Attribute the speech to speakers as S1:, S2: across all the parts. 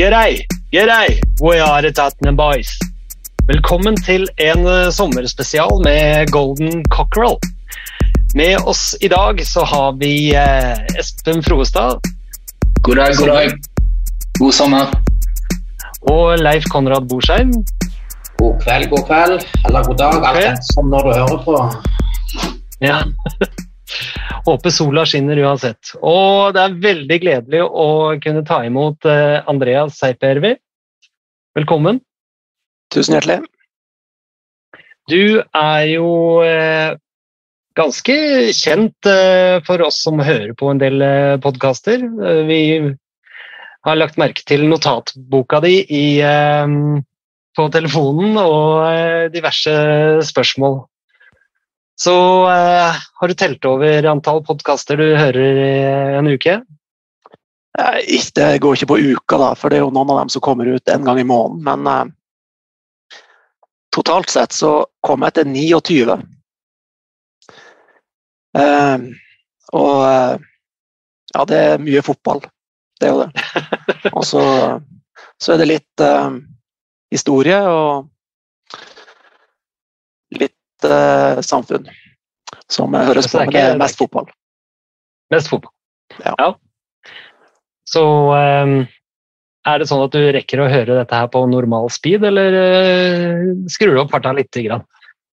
S1: G'day, g'day, we are the Tottenham Boys. Velkommen til en eh, sommerspesial med Golden Cockerel. Med oss i dag så har vi eh, Espen Froestad
S2: God dag, god dag. God sommer.
S1: og Leif Konrad Borsheim.
S2: God kveld, god kveld. Eller god dag, alt etter som når du hører på.
S1: Ja. Håper sola skinner uansett. Og det er veldig gledelig å kunne ta imot eh, Andreas Seipervi. Velkommen.
S3: Tusen hjertelig.
S1: Du er jo eh, ganske kjent eh, for oss som hører på en del podkaster. Vi har lagt merke til notatboka di i, på telefonen og diverse spørsmål. Så uh, har du telt over antall podkaster du hører i en uke?
S3: Eh, Det går ikke på uka, da, for det er jo noen av dem som kommer ut en gang i måneden. Men uh, totalt sett så kom jeg til 29. Uh, og ja, det er mye fotball. Det er jo det. Og så, så er det litt historie og litt eh, samfunn som høres på. Men det er mest fotball.
S1: Mest fotball.
S3: Ja.
S1: Så um, er det sånn at du rekker å høre dette her på normal speed, eller uh, skrur du opp farta lite grann?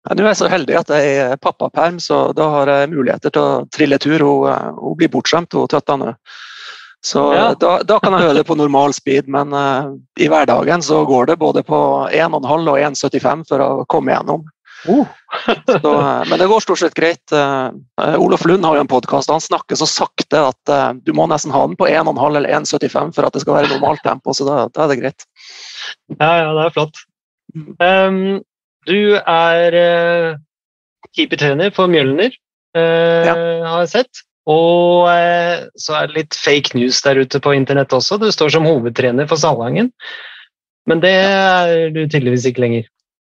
S3: Ja, Nå er jeg så heldig at jeg er pappaperm, så da har jeg muligheter til å trille tur. Hun, eh, hun blir bortskjemt, hun tøttene. Så
S1: Ja.
S3: da, da kan jeg høre det på normal speed, men uh, i hverdagen så går det både på 1,5 og 1,75 for å komme gjennom.
S1: Oh.
S3: Så, eh, men det går stort sett greit. Eh, eh, Olof Lund har jo en podkast, han snakker så sakte at du må nesten ha den på 1,5 eller 1,75 for at det skal være normalt tempo, så da, da er det greit.
S1: Ja, ja, det er flott. Um, du er uh, keepertrener for Mjølner, eh, har jeg sett. Og uh, så er det litt fake news der ute på internett også. Du står som hovedtrener for Salangen. Men det er du tydeligvis ikke lenger.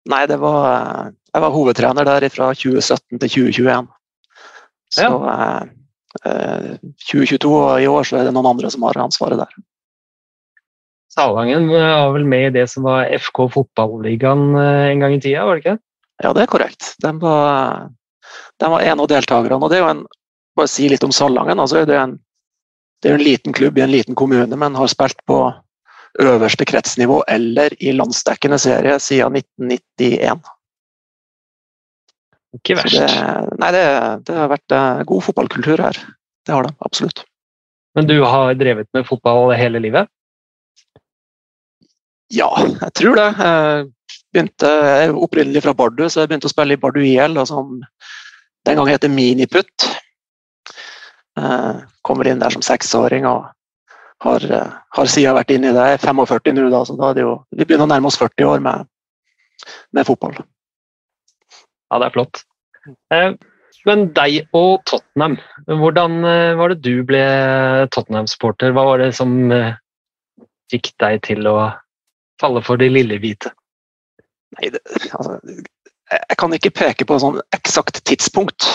S3: Nei, det var, jeg var hovedtrener der fra 2017 til 2021. Så ja. eh, 2022 og i år så er det noen andre som har ansvaret der.
S1: Salangen var vel med i det som var FK Fotballigaen eh, en gang i tida, var det ikke?
S3: Ja, det er korrekt. De var, de var en av deltakerne. Og det er jo en, bare si litt om Salangen. Altså, det, er en, det er en liten klubb i en liten kommune, men har spilt på øverste kretsnivå eller i landsdekkende serie siden 1991.
S1: Ikke verst.
S3: det, nei, det, det har vært eh, god fotballkultur her. Det har det, absolutt.
S1: Men du har drevet med fotball hele livet?
S3: Ja, jeg tror det. Jeg begynte jeg er opprinnelig fra Bardu, så jeg begynte å spille i Bardu IL, som den gang heter Miniputt. Eh, Kommer inn der som seksåring og har, eh, har siden vært inne i det. Jeg er 45 nå, da, så da er det jo, vi begynner å nærme oss 40 år med, med fotball.
S1: Ja, det er flott. Eh, Men deg og Tottenham, hvordan eh, var det du ble Tottenham-supporter? Hva var det som eh, fikk deg til å falle for de lille hvite?
S3: Nei, det, altså, jeg kan ikke peke på et sånn eksakt tidspunkt,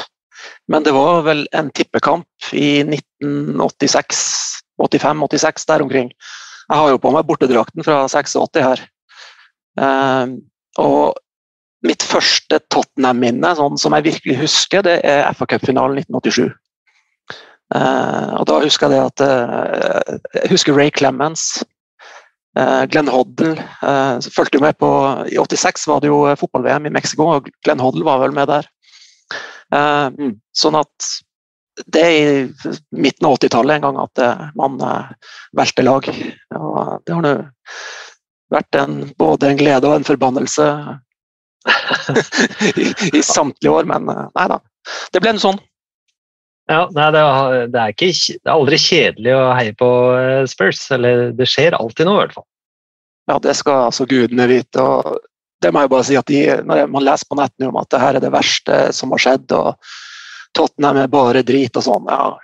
S3: men det var vel en tippekamp i 1986, 85-86, der omkring. Jeg har jo på meg bortedrakten fra 86 her. Og mitt første Tottenham-minne, sånn som jeg virkelig husker, det er FA Cup-finalen 1987. Uh, og da husker jeg at uh, Jeg husker Ray Clemens. Eh, Glenn Hoddle eh, fulgte jo med på I 86 var det jo eh, fotball-VM i Mexico, og Glenn Hoddle var vel med der. Eh, Sånn at det er i midten av 80-tallet en gang at eh, man eh, valgte lag. Og det har nå vært en, både en glede og en forbannelse i, i samtlige år, men eh, nei da. Det ble en sånn.
S1: Ja, nei, det, er, ikke, det er aldri kjedelig å heie på eh, Spurs. Eller det skjer alltid noe, i hvert fall.
S3: Ja, det skal altså gudene vite. og det må jeg bare si at de, Når man leser på nettene om at det her er det verste som har skjedd, og Tottenham er bare drit og sånn, ja,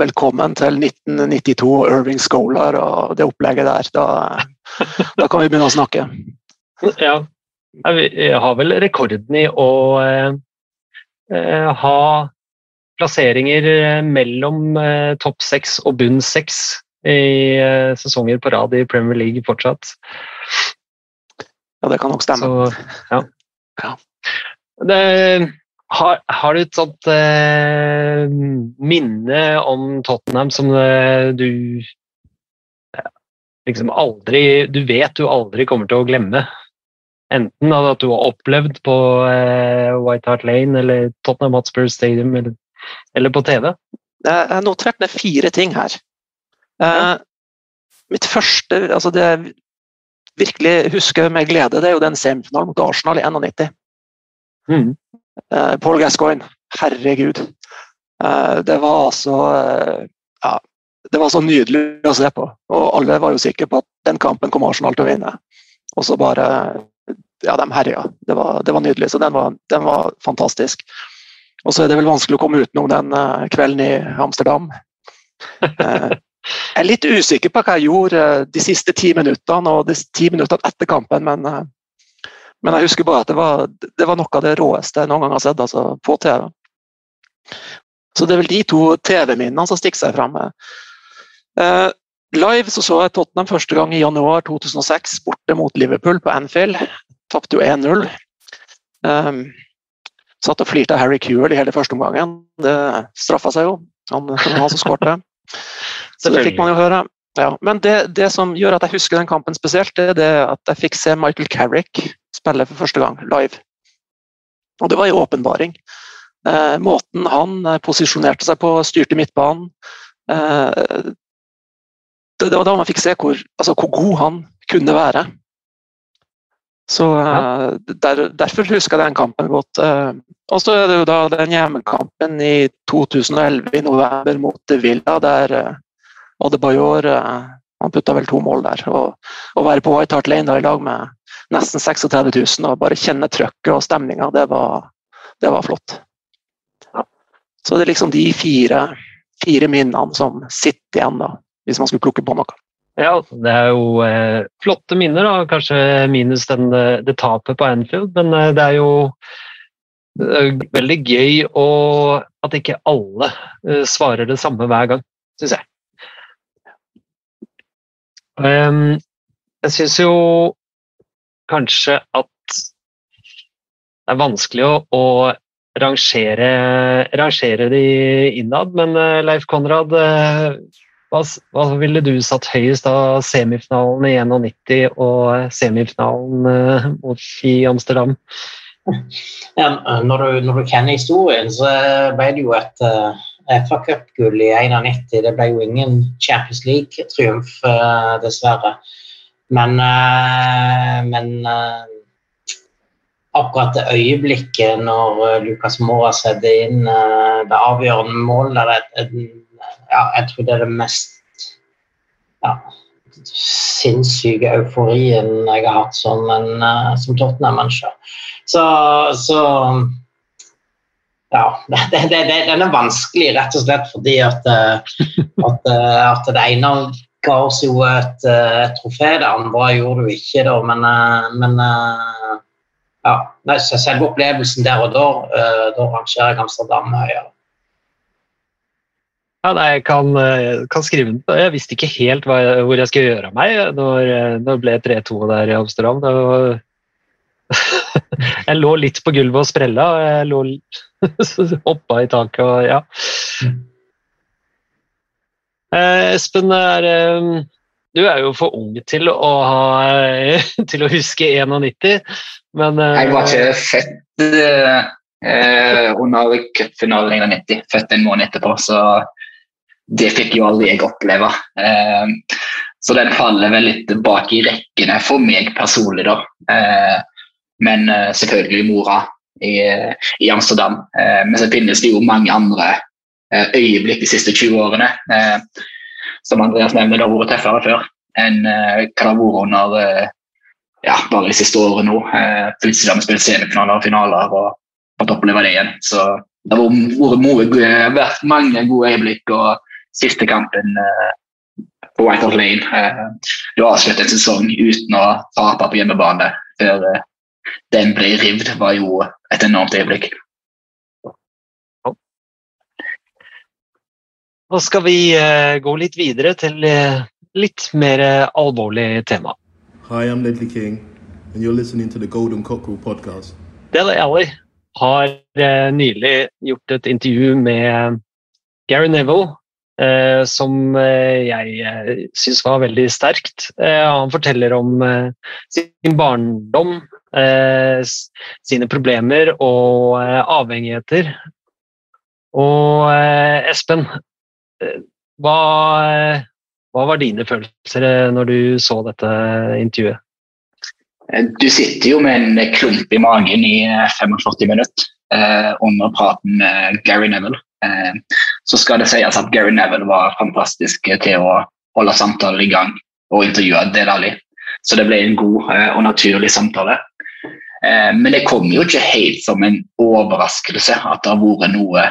S3: velkommen til 1992 Irving Scholar og det opplegget der. Da, da kan vi begynne å snakke.
S1: Ja, vi har vel rekorden i å eh, eh ha plasseringer eh, mellom eh, topp seks og bunn seks i eh, sesonger på rad i Premier League fortsatt.
S3: Ja, det kan nok stemme. Så,
S1: ja. ja. Det, har, har, du et sånt eh, minne om Tottenham som du liksom aldri Du vet du aldri kommer til å glemme? Enten at du har opplevd på eh, White Hart Lane eller Tottenham Hotspur Stadium eller eller på TV?
S3: Jeg har notert ned fire ting her. Ja. Uh, mitt første altså Det jeg virkelig husker med glede, det er jo den semifinalen mot Arsenal i 91. Mm. Uh, Paul Gascoigne. Herregud. Det var altså ja, det var så nydelig å se på. Og alle var jo sikre på at den kampen kom Arsenal til å vinne. Og så bare Ja, de herja. Det var, det var nydelig. Så den var, den var fantastisk. Og så er det vel vanskelig å komme utenom den uh, kvelden i Amsterdam. Uh, jeg er litt usikker på hva jeg gjorde uh, de siste ti minuttene og de ti minuttene etter kampen, men, men jeg husker bare at det var, det var, noe av det råeste jeg noen gang har sett altså, på TV. Så det er vel de to TV-minnene som stikker seg fram. live så, så jeg Tottenham første gang i januar 2006 borte mot Liverpool på Anfield. Tapte jo 1-0. Um, Satt og flirte av Harry Kewell i hele første omgangen. Det straffa seg jo, han, han som skårte. Så det fikk man jo høre. Ja, men det, det, som gjør at jeg husker den kampen spesielt, det er det at jeg fikk se Michael Carrick spille for første gang live. Og det var en åpenbaring. Eh, måten han eh, posisjonerte seg på, styrte midtbanen eh, det, det, var da man fikk se hvor, altså, hvor god han kunne være. Så ja. Eh, der, Derfor husker jeg den kampen godt. Eh, og så er det jo da den hjemmekampen i 2011 i november mot Villa, der uh, Adebayor han putta vel to mål der. Å være på White Hart Lane da, i lag med nesten 36 000 og bare kjenne trøkket og stemninga, det, det, var flott. Ja. Så det er liksom de fire, fire minnene som sitter igjen, da, hvis man skulle plukke på noe.
S1: Ja, det er jo eh, flotte minner, da. kanskje minus den, eh, det tapet på Anfield. Men eh, det er jo er veldig gøy å, at ikke alle eh, svarer det samme hver gang, syns jeg. Um, jeg syns jo kanskje at det er vanskelig å, å rangere, rangere de innad, men eh, Leif Konrad eh, hva, hva, ville du satt høyest av semifinalen i 91 og semifinalen uh, i Amsterdam?
S4: Ja, når, du, når, du, kjenner historien, så ble det jo et uh, FA Cup-gull i 91. Det ble jo ingen Champions League-triumf, uh, dessverre. Men, uh, men akkurat det øyeblikket når Lucas Mora setter inn det avgjørende målet der, ja, jeg tror det er det mest ja, sinnssyke euforien jeg har hatt som, en, uh, som Tottenham-menneske. Så, så, ja, det, det, det, den er vanskelig rett og slett fordi at, uh, at, uh, at det ene ga oss jo et, et trofé, det andre gjorde du ikke, da, men, men ja, selve opplevelsen der og da, da rangerer jeg Amsterdam høyere.
S1: Ja, nei, jeg kan, eh, kan, skrive den. Jeg visste ikke helt hva, hvor jeg skulle gjøre av meg når, eh, det ble 3-2 der i Amsterdam. Var... jeg lå litt på gulvet og sprella. Jeg lå hoppa i taket og ja. Eh, Espen, er, du er jo for ung til å, ha, til å huske 91, men
S2: Jeg var ikke født eh, under cupfinalen i 91, født en måned etterpå, så det fikk jo aldri jeg oppleve. Eh, så den faller vel litt bak i rekkene for meg personlig, da. Eh, men eh, selvfølgelig mora i, Amsterdam. men så finnes det jo mange andre eh, øyeblikk de siste 20 årene. Som Andreas nevner, det har vært tøffere før enn eh, hva det har vært under ja, bare de siste årene nå. Plutselig har vi spilt semifinaler og finaler og fått oppleve det igjen. Så det har vært mange gode øyeblikk. og siste kampen eh, på Whitehall Lane. Eh, du avslutter en sesong uten å tape på hjemmebane før eh, den ble rivd, var jo et enormt øyeblikk.
S1: Nå skal vi uh, gå litt videre til uh, litt mer uh, alvorlig tema.
S5: Hi, I'm Ledley King, and you're listening to the Golden Cockerel podcast.
S1: Dele Alli har nylig gjort et intervju med Gary Neville, som jeg syns var veldig sterkt. han forteller om sin barndom, sine problemer og avhengigheter. Og Espen, hva, hva, var dine følelser eh, når du så dette intervjuet?
S2: Du sitter jo med en klump i magen i 45 minutter eh, under praten med Gary Neville. Eh, så skal det sies at Gary Neville var fantastisk til å holde samtalen i gang og intervjue Delali. Så det ble en god eh, og naturlig samtale. Eh, men det kom jo ikke helt som en overraskelse at det har vært noe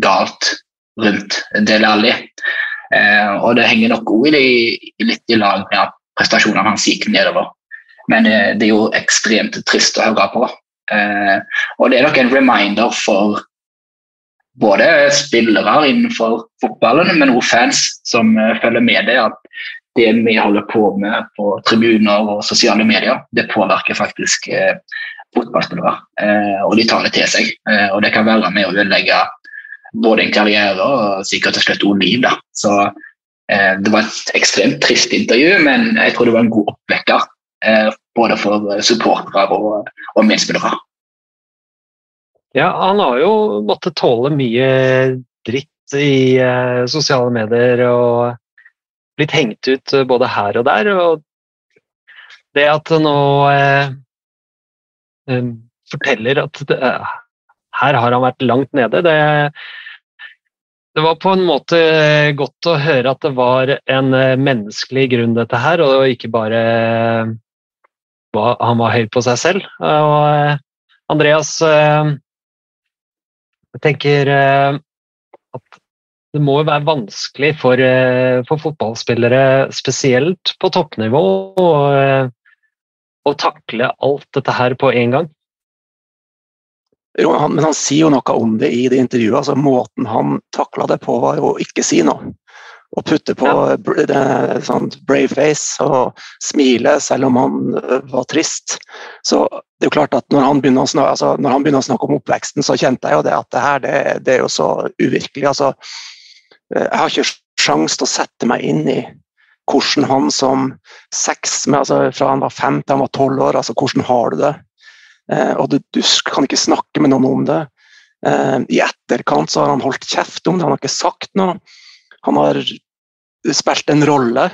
S2: galt rundt Dele Alli. Og det henger nok òg litt i lag med at prestasjonene hans gikk nedover. Men det er jo ekstremt trist å høre på. Og det er nok en reminder for både spillere innenfor fotballen, men også fans som eh, følger med det, at det vi holder på med på tribuner og sosiale medier, det påvirker faktisk eh, fotballspillere. Eh, og de tar det til seg. og det kan være med å ødelegge både en karriere og sikkert til slutt også liv. Da. Så eh, det var et ekstremt trist intervju, men jeg tror det var en god oppvekker. Eh, både for supportere og, og medspillere.
S1: Ja, han har jo måttet tåle mye dritt i eh, sosiale medier og blitt hengt ut både her og der. og det at nå eh, eh forteller at det, her har han vært langt nede. Det, det var på en måte godt å høre at det var en eh, menneskelig grunn, dette her, og ikke bare han var høy på seg selv. Og eh, Andreas, eh, jeg tenker at det må jo være vanskelig for, for fotballspillere, spesielt på toppnivå, å takle alt dette her på en gang.
S3: Men han sier jo noe om det i det intervjuet. altså Måten han takla det på, var jo å ikke si noe. Å putte på ja. sånn brave face og smile selv om han øh, var trist. Så det er jo klart at når han begynner å snakke, altså, når han begynner å snakke om oppveksten, så kjente jeg jo det at det her det, det er jo så uvirkelig. altså øh, Jeg har ikke sjans til å sette meg inn i hvordan han som seks, altså fra han var fem til han var tolv år, altså hvordan har du det? Eh, og du, du, kan ikke snakke med noen om det. Eh, I etterkant så har han holdt kjeft om det, han har ikke sagt noe. Han har spilt en rolle,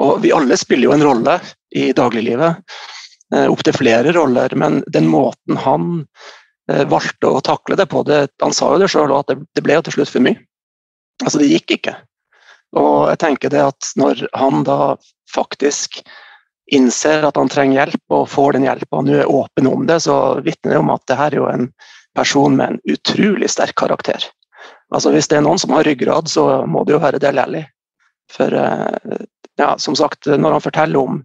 S3: og vi alle spiller jo en rolle i dagliglivet. Eh, Opptil flere roller, men den måten han valgte å takle det på det, Han sa jo det sjøl at det ble jo til slutt for mye. Altså, det gikk ikke. Og jeg tenker det at når han da faktisk innser at han trenger hjelp og får den hjelpa og nå er åpen om det, så vitner det om at det her er jo en person med en utrolig sterk karakter. Altså Hvis det er noen som har ryggrad, så må det jo være Del Alli. For eh, ja, som sagt, når han forteller om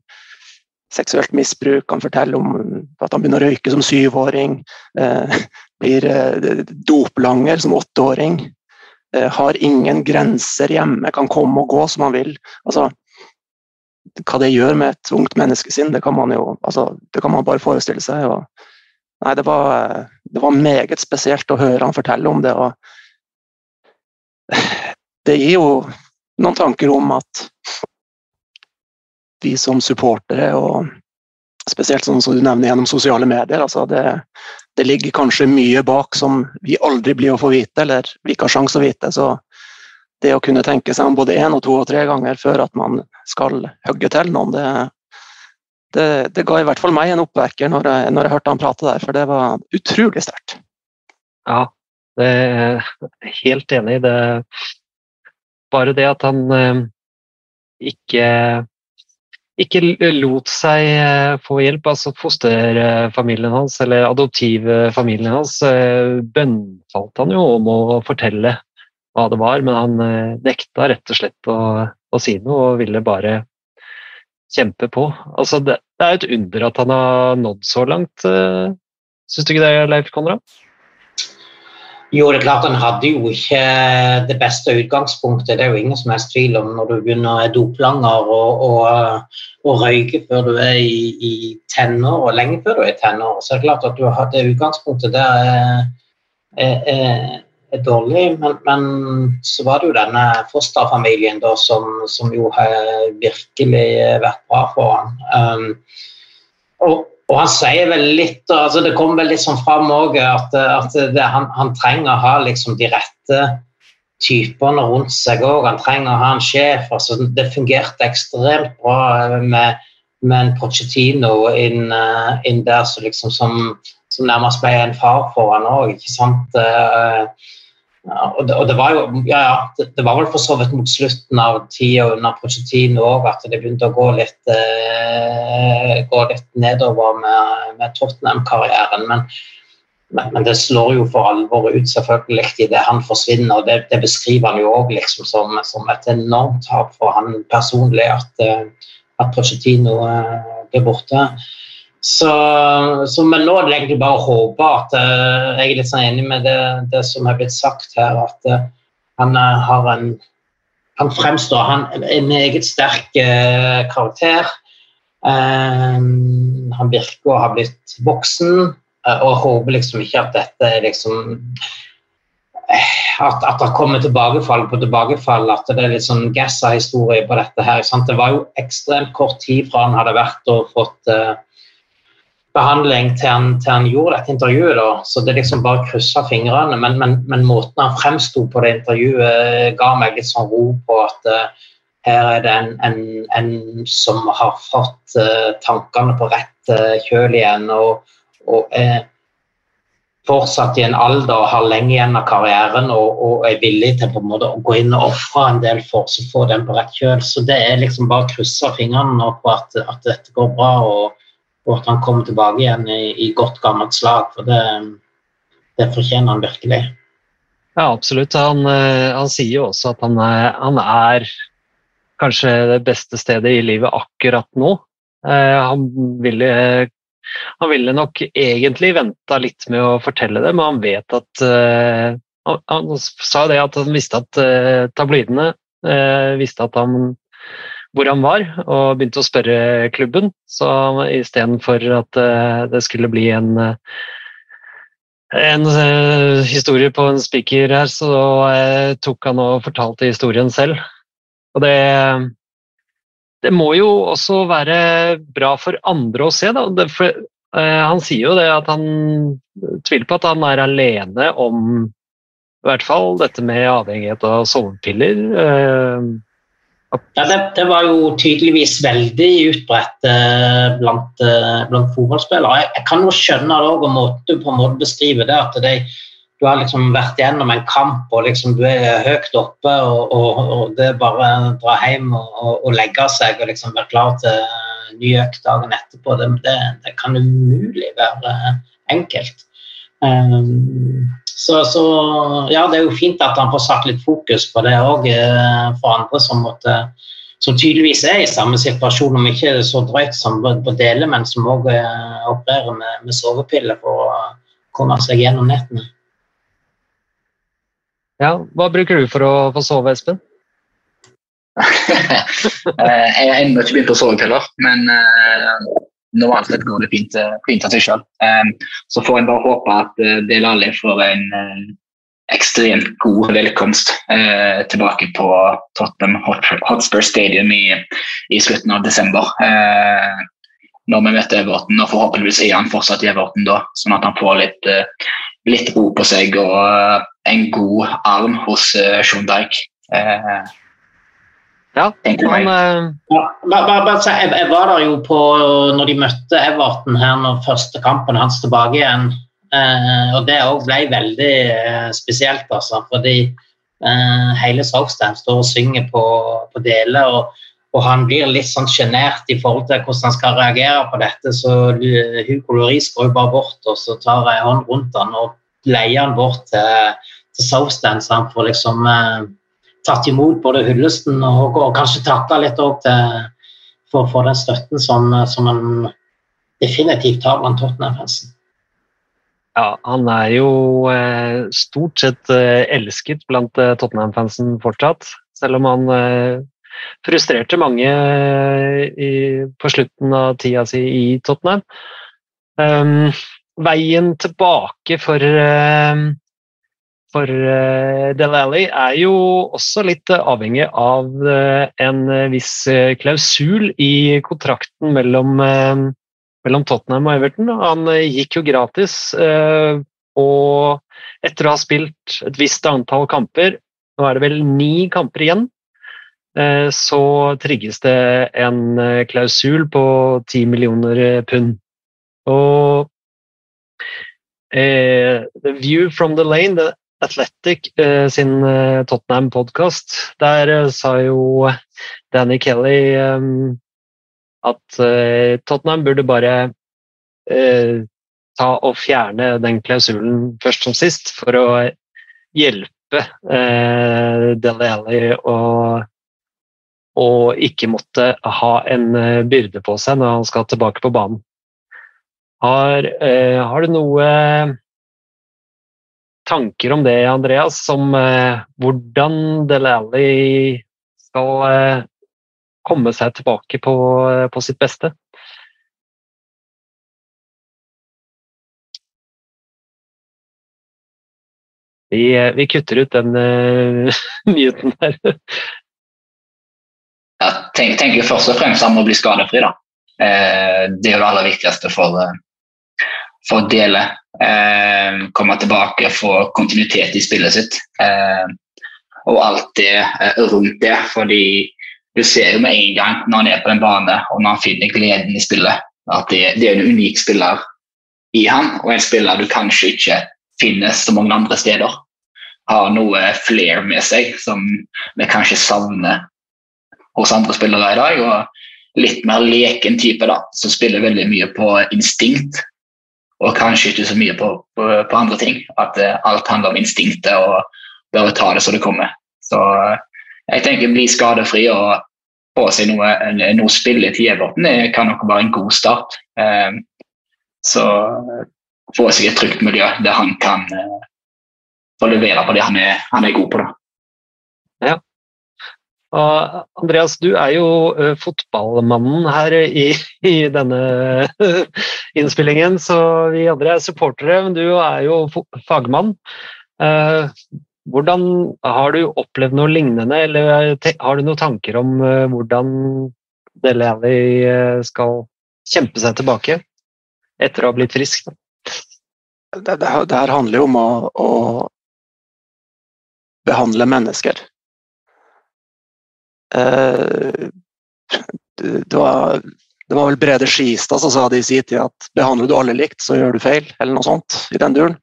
S3: seksuelt misbruk, han forteller om at han begynner å røyke som syvåring, eh, blir eh, doplanger som åtteåring, eh, har ingen grenser hjemme, kan komme og gå som han vil. Altså, hva det gjør med et ungt menneskesinn, det kan man jo altså, det kan man bare forestille seg. Og, nei, det var, det var, meget spesielt å høre han fortelle om det. og Det gir jo noen tanker om at vi som supportere, og spesielt sånn som du nevner gjennom sosiale medier, altså det, det ligger kanskje mye bak som vi aldri blir å få vite, eller vi ikke har sjanse å vite. så det å kunne tenke seg om både én og to og tre ganger før at man skal hogge til noen, det, det, det, ga i hvert fall meg en oppvekker når jeg, når jeg hørte han prate der, for det var utrolig sterkt.
S1: Ja, Det er helt enig i. det. Bare det at han eh, ikke ikke lot seg eh, få hjelp. altså Fosterfamilien hans, eller adoptivfamilien hans, eh, bønnfalt han jo om å fortelle hva det var, men han nekta rett og slett å, å si noe og ville bare kjempe på. Altså, det, det er et under at han har nådd så langt. Syns du ikke det, Leif Konrad?
S4: Jo, det er klart han hadde jo ikke det beste utgangspunktet. Det er jo ingen som helst tvil om når du begynner å doplanger og, og, og røyke før du er i, i tenner, og lenge før du er i tenner. Så det er klart at du har det utgangspunktet der er, er, er dårlig. Men, men, så var det jo denne fosterfamilien da som, som jo har virkelig vært bra for han. Um, og og han sier vel litt altså Det kommer vel litt sånn fram òg at, at det, han, han, trenger å ha liksom de rette typene rundt seg òg. Han trenger å ha en sjef. altså Det fungerte ekstremt bra med, med en Pochettino inn, inn der så liksom som, som, nærmest ble en far for han òg. Og det, og det, var jo ja, det, det, var vel for så vidt mot slutten av tida under Pochettino òg at det begynte å gå litt, eh, gå litt nedover med, med Tottenham-karrieren. Men, men, men, det slår jo for alvor ut selvfølgelig idet han forsvinner. og Det, det beskriver han jo òg liksom som, som, et enormt tap for han personlig at, eh, at Pochettino eh, blir borte. Så, så, men nå er det egentlig bare å håpe at uh, Jeg er litt sånn enig med det, det, som er blitt sagt her, at uh, han uh, har en Han fremstår han en meget sterk karakter. han virker å ha blitt voksen, og håper liksom ikke at dette er liksom at, at det kommer tilbakefall på tilbakefall, at det er litt sånn Gassa-historie på dette her. Sant? Det var jo ekstremt kort tid fra han hadde vært og fått behandling til han, til han, gjorde dette intervjuet. Da. Så det liksom bare kryssa fingrene. Men, men, men, måten han fremsto på det intervjuet, ga meg litt sånn ro på at uh, her er det en, en, en som har fått uh, tankene på rett uh, kjøl igjen. og, og er fortsatt i en alder og har lenge igjen av karrieren og, og, er villig til på en måte å gå inn og ofre en del for å få den på rett kjøl. Så det er liksom bare å krysse fingrene på at, at dette går bra. og og at han kommer tilbake igjen i, i godt, gammelt slag. For det, det, fortjener han virkelig.
S1: Ja, absolutt. Han, eh, han sier jo også at han er, han er, kanskje det beste stedet i livet akkurat nå. Eh, han ville, han ville nok egentlig venta litt med å fortelle det, men han vet at uh, han, han, sa det at han visste at uh, tabloidene visste at han hvor han var, og begynte å spørre klubben. Så istedenfor at eh, det skulle bli en, eh, en eh, historie på en spiker her, så tok han og fortalte historien selv. Og det, det må jo også være bra for andre å se, da. Det, for, han sier jo det at han tviler på at han er alene om i hvert fall dette med avhengighet av sovepiller.
S4: Ja, det, det, var jo tydeligvis veldig utbredt eh, blant, eh, blant, fotballspillere. Jeg, jeg, kan jo skjønne det og måten du på en måte beskriver det, at det, du har liksom vært gjennom en kamp og liksom du er høyt oppe, og, og, og det er bare å dra hjem og, og, legge seg og liksom være klar til ny økt dagen etterpå. Det, det, det kan umulig være enkelt. Um, så, så, ja, det er jo fint at han får satt litt fokus på det òg eh, for andre som, måtte, som tydeligvis er i samme situasjon, om ikke så drøyt som på dele, men som òg eh, opererer med, med sovepiller for å komme seg gjennom nettene.
S1: Ja, hva bruker du for å få sove, Espen?
S2: Eh, jeg har ennå ikke begynt å sove heller, men normalt går det fint, eh, fint av seg sjøl. Um, så får en bare håpe at uh, Del Alli får en uh, ekstremt god velkomst uh, tilbake på Tottenham Hotspur Stadium i, i slutten av desember. Uh, når vi møter Everton, og forhåpentligvis er han fortsatt i Everton da, sånn at han får litt, litt ro på seg og en god arm hos Sean Dyke.
S1: Ja, han,
S4: uh... ja bare, bare, jeg, jeg, var der jo på når de møtte Everton her når første kampen hans tilbake igjen. Eh, og det òg ble veldig eh, spesielt, altså. Fordi eh, hele Southstand står og synger på, på deler. og og han blir litt sånn sjenert i forhold til hvordan han skal reagere på dette. Så Hugo Lloris går jo bare bort og så tar jeg hånd rundt han og leier han bort til, til Southstand, så han får liksom eh, tatt imot både hyllesten og, og kanskje takka litt òg for, for, den støtten som, som han definitivt har blant Tottenham-fansen.
S1: Ja, han er jo eh, stort sett eh, elsket blant eh, Tottenham-fansen fortsatt. Selv om han eh, frustrerte mange eh, i, på slutten av tida si i Tottenham. Um, veien tilbake for, uh, for Del Alli er jo også litt avhengig av uh, en viss klausul i kontrakten mellom, mellom, Tottenham og Everton. Han gikk jo gratis, og etter å ha spilt et visst antall kamper, nå er det vel ni kamper igjen, Eh, så trigges det en eh, klausul på 10 millioner eh, pund. Og eh, The View from the Lane, Athletic eh, sin eh, Tottenham-podkast, der sa jo Danny Kelly at Tottenham burde bare ta og fjerne den klausulen først som sist, for å hjelpe eh, Dele Alli og ikke måtte ha en eh, byrde på seg når han skal tilbake på banen. Har, eh, har du noe tanker om det, Andreas, om eh, hvordan Dele Alli skal eh, komme seg tilbake på, eh, på sitt beste? Vi, eh, vi, kutter ut den uh, nyheten der
S2: jeg tenker, først og fremst han må bli skadefri. da. Eh, det er jo det aller viktigste for, eh, for å dele. Eh, komme tilbake, få kontinuitet i spillet sitt. Eh, og alt det eh, rundt det. fordi du ser jo med en gang når han er på den banen og når han finner gleden i spillet, at det, det er en unik spiller i han, og en spiller du kanskje ikke finner så mange andre steder. Har noe flair med seg som vi kanskje savner hos andre spillere i dag. og Litt mer leken type, da, som spiller veldig mye på instinkt. Og kanskje ikke så mye på, på, på andre ting. At uh, alt handler om instinktet og bare ta det som det kommer. Så uh, jeg tenker bli skadefri og få seg noe, noe spill i det kan nok være en god start. Uh, så få seg et trygt miljø der han kan få levere på det han er, han er god på. da.
S1: Ja. Og Andreas, du er jo uh, fotballmannen her i, i denne innspillingen, så vi andre er supportere, men du er jo fagmann. Uh, hvordan Har du opplevd noe lignende, eller har du noen tanker om uh, hvordan Dele Alli skal kjempe seg tilbake etter å ha blitt frisk?
S3: Det, det, det, her handler jo om å, å behandle mennesker. Eh, det var, det var vel Brede Skistad som sa det i sin tid at behandler du alle likt, så gjør du feil, eller noe sånt i den duren.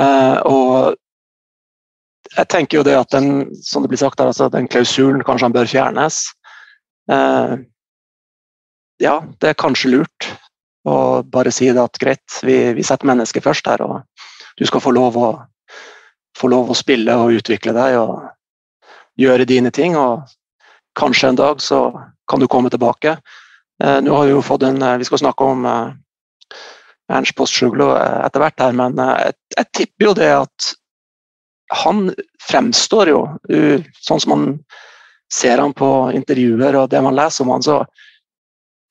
S3: Eh, og jeg tenker jo det at den, som det blir sagt her, altså den klausulen kanskje han bør fjernes. Eh, ja, det er kanskje lurt å bare si det at greit, vi, vi setter mennesket først her, og du skal få lov å, få lov å spille og utvikle deg og gjøre dine ting. og Kanskje en dag så kan du komme tilbake. Eh, nå har Vi jo fått en, eh, vi skal snakke om eh, Ernst Postsjuglo etter hvert, her, men jeg, jeg, tipper jo det at han fremstår jo sånn som man ser han på intervjuer og det man leser om han, så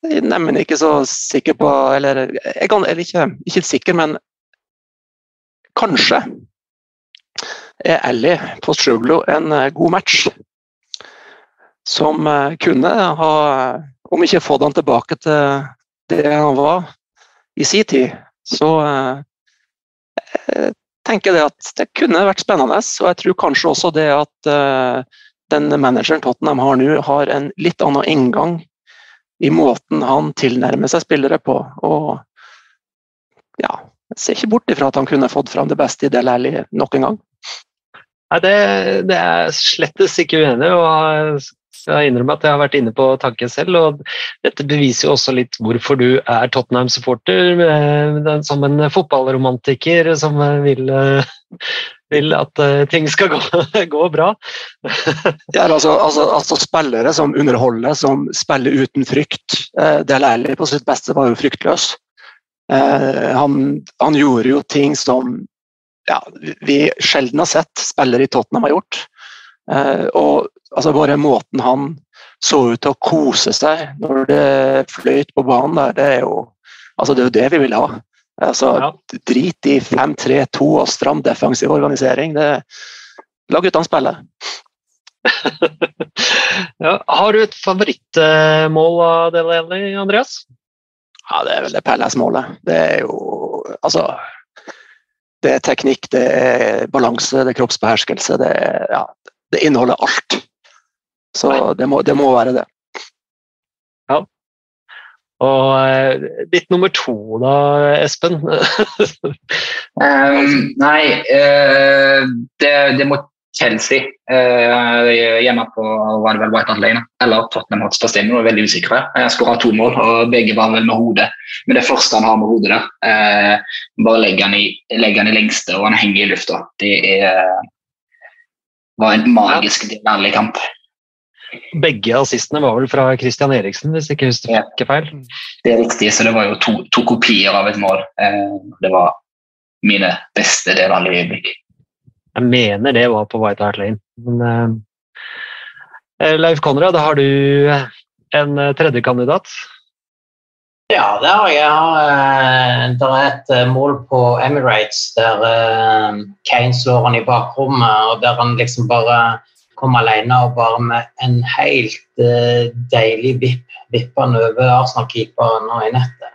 S3: jeg er ikke så sikker på Eller, kan, eller ikke, ikke sikker, men kanskje er Ellie Postsjuglo en god match som eh, kunne ha, om ikke fått han tilbake til det han var i sin tid, så jeg tenker jeg at det kunne vært spennende. Og jeg tror kanskje også det at den manageren Tottenham har nå, har en litt annen inngang i måten han tilnærmer seg spillere på. Og ja, jeg ser ikke bort ifra at han kunne fått fram det beste i Del Alli nok en gang.
S1: Nei, det, det er slettes ikke uenig og jeg innrømmer at jeg har vært inne på tanken selv. og Dette beviser jo også litt hvorfor du er Tottenham-supporter. eh, Som en fotballromantiker som vil, eh, vil at eh, ting skal gå, gå bra.
S3: Ja, altså, altså, altså Spillere som underholder, som spiller uten frykt. Det er Alli på sitt beste var jo fryktløs. Han, han gjorde jo ting som ja, vi sjelden har sett spillere i Tottenham har gjort. Eh, og altså bare måten han så ut til å kose seg når det fløyt på banen der, det er jo altså det er jo det vi vil ha. Altså,
S1: Ja.
S3: Drit i 5-3-2 og stram defensiv organisering. Det, la guttene spille.
S1: Ja, har du et favorittmål av det, Andreas?
S3: Ja, det er vel det Pelles-målet. Det er jo Altså Det er teknikk, det er balanse, det er kroppsbeherskelse. Det, er, ja, det inneholder alt. Så det må, det må være det. Ja.
S1: Og eh, ditt nummer to, da, Espen?
S2: Um, nei, uh, det, det må Chelsea. Uh, hjemme på var det vel White Lane, eller Tottenham Hotspur Stadium. Jeg er veldig usikker. Jeg skåra to mål, og begge var vel med hodet. Men det første han har med hodet der, eh, bare legger han, i, legger han i lengste, og han henger i lufta. Det er, var en magisk ærlig kamp.
S1: Begge assistene var vel fra Christian Eriksen, hvis jeg ikke husker
S2: Ja.
S1: ikke feil.
S2: Det er riktig, så det var jo to, to kopier av et mål. Eh, det var mine beste deler av øyeblikk.
S1: Jeg mener det var på White Hart Lane. Men, uh, Leif Konrad, har du en tredje kandidat?
S4: Ja, det har jeg. Det er et eh, mål på Emirates der eh, Kane slår han i bakrommet, og der han liksom bare kommer alene og bare med en helt eh, deilig vipp vipper han over Arsenal-keeperen og i nettet.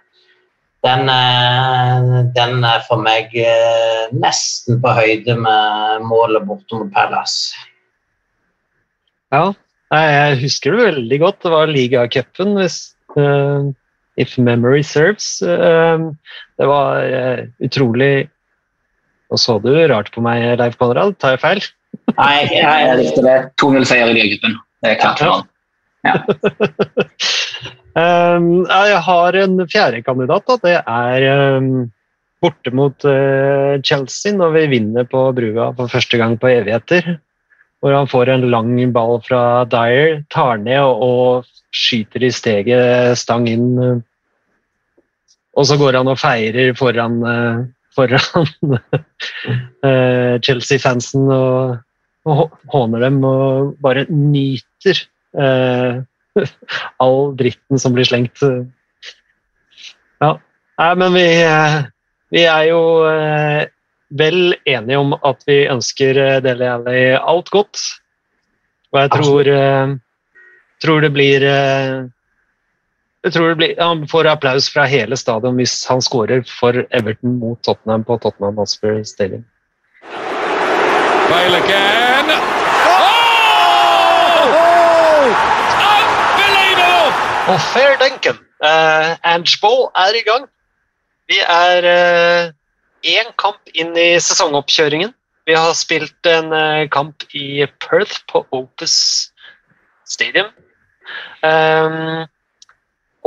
S4: Den, eh, den er for meg nesten på høyde med målet borte mot Palace.
S1: Ja, jeg husker det veldig godt. Det var ligacupen, hvis If memory serves. Eh, det var eh, utrolig Nå så du rart på meg, Leif Konrad. Tar jeg feil?
S4: Nei, jeg,
S2: Jeg likte det. 2-0-seier i ligacupen. Det er klart for.
S1: Um, jeg har en fjerde kandidat. Da. Det er um, borte mot uh, Chelsea når vi vinner på brua for første gang på evigheter. Hvor han får en lang ball fra Dyer, tar ned og, og skyter i steget stang inn. Og så går han og feirer foran, uh, foran uh, Chelsea-fansen og, og håner dem og bare nyter uh, all dritten som blir slengt. Ja. Nei, men vi, eh, vi er jo eh, vel enige om at vi ønsker eh, Dele Alli alt godt. Og jeg tror, eh, tror det blir eh, jeg tror det blir, Han får applaus fra hele stadion hvis han skårer for Everton mot Tottenham på Tottenham Hotspur Stadium.
S6: Bale again. Oh! Unbelievable!
S1: Og fair denken. Uh, Angeball er i gang. Vi er én kamp inn i sesongoppkjøringen. Vi har spilt en uh, kamp i Perth på Opus Stadium. Um,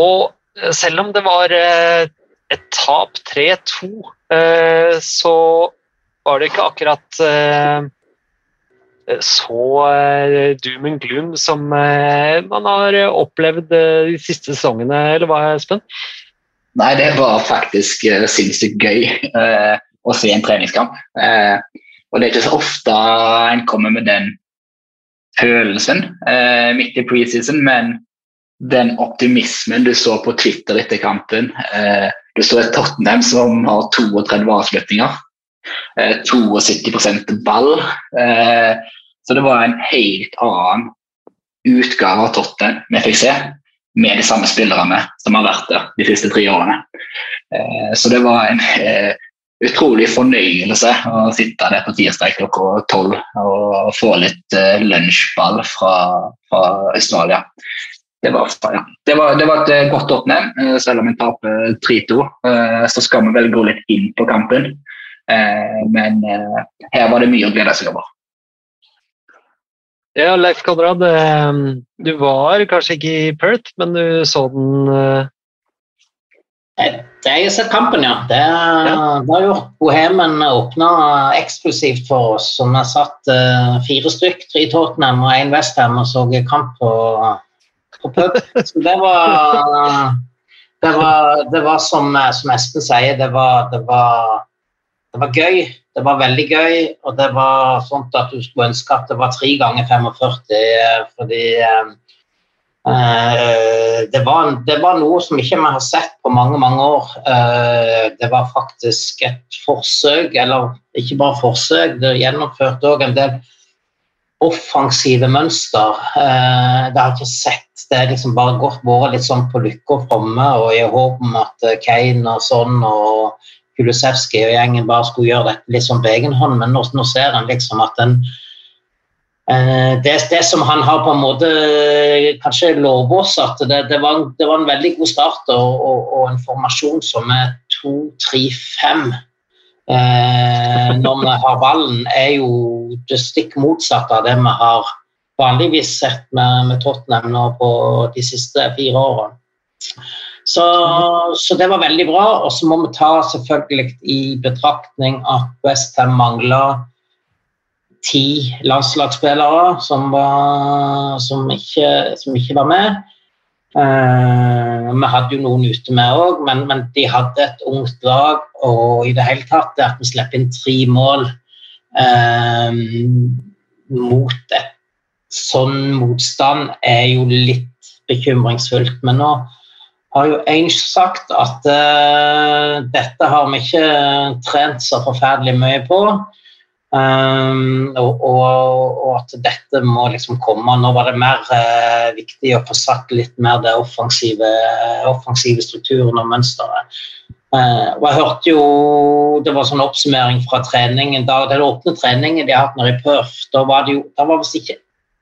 S1: og selv om det var eh, et tap 3-2, eh, så var det ikke akkurat eh, så eh, doom and gloom som eh, man har eh, opplevd eh, de siste sesongene, eller hva, Espen?
S2: Nei, det var faktisk sinnssykt gøy eh, å se en treningskamp. Eh, og det er ikke så ofte en kommer med den følelsen eh, midt i preseason, men den optimismen du så på Twitter etter kampen eh, Du så et Tottenham som har 32 avslutninger, eh, 72 ball. Eh, så det var en helt annen utgave av Tottenham vi fikk se med de samme spillerne som har vært der de siste tre årene. Eh, så det var en eh, utrolig fornøyelse å sitte der på tirsdag klokka tolv og få litt eh, lunsjball fra, fra Australia. Det var, ja. det, var, det var, et eh, godt oppnevn, eh, selv om vi taper 3-2. Eh, så skal vi vel gå litt inn på kampen. Men her var det mye å glede seg over.
S1: Ja, Leif Konrad, du var kanskje ikke i Perth, men du så den
S4: det har jeg sett kampen, ja. Det, ja. jo gjort Bohemen åpna eksklusivt for oss. Så vi satt fire stykk, tre Tottenham og én Westham og så kamp på, på pub. Så det var Det var, det var som, som, Espen sier, det var, det var, det var gøy. Det var veldig gøy, og det var sånn at du skulle ønske at det var tre ganger 45, eh, fordi Eh, det var, det var, noe som ikke vi har sett på mange mange år. Eh, det var faktisk et forsøk, eller ikke bare forsøk, det gjennomførte òg en del offensive mønster. Eh, det har jeg ikke sett. Det har liksom bare gått vært litt sånn på lykke og fromme og i håp om at Kane og sånn og Kulusevski og gjengen bare skulle gjøre dette litt sånn på egen hånd, men nå, nå ser en liksom at en Eh, det, det, som han har på en måte kanskje at det, det, var, det, var, en veldig god start og, og, og en formasjon som er 2-3-5 eh, når vi har ballen, er jo det stikk motsatte av det vi har vanligvis sett med, med Tottenham nå på de siste fire årene. Så, så, det var veldig bra. Og så må vi ta selvfølgelig i betraktning at Westham mangler ti landslagsspillere som, var, som, ikke, som ikke, var med. Uh, vi hadde jo noen ute med òg, men, men, de hadde et ungt lag. Og i det hele tatt at vi slipper inn tre mål uh, mot et sånn motstand, er jo litt bekymringsfullt. Men nå har jo Ainge sagt at uh, dette har vi ikke trent så forferdelig mye på. Um, og, og, og, at dette må liksom komme. Nå var det mer uh, viktig å få satt litt mer det offensive, offensive strukturen og mønsteret. Uh, og jeg hørte jo Det var sånn oppsummering fra treningen da, den åpne treningen de har hatt nede i Perth. Da var det jo da var visst ikke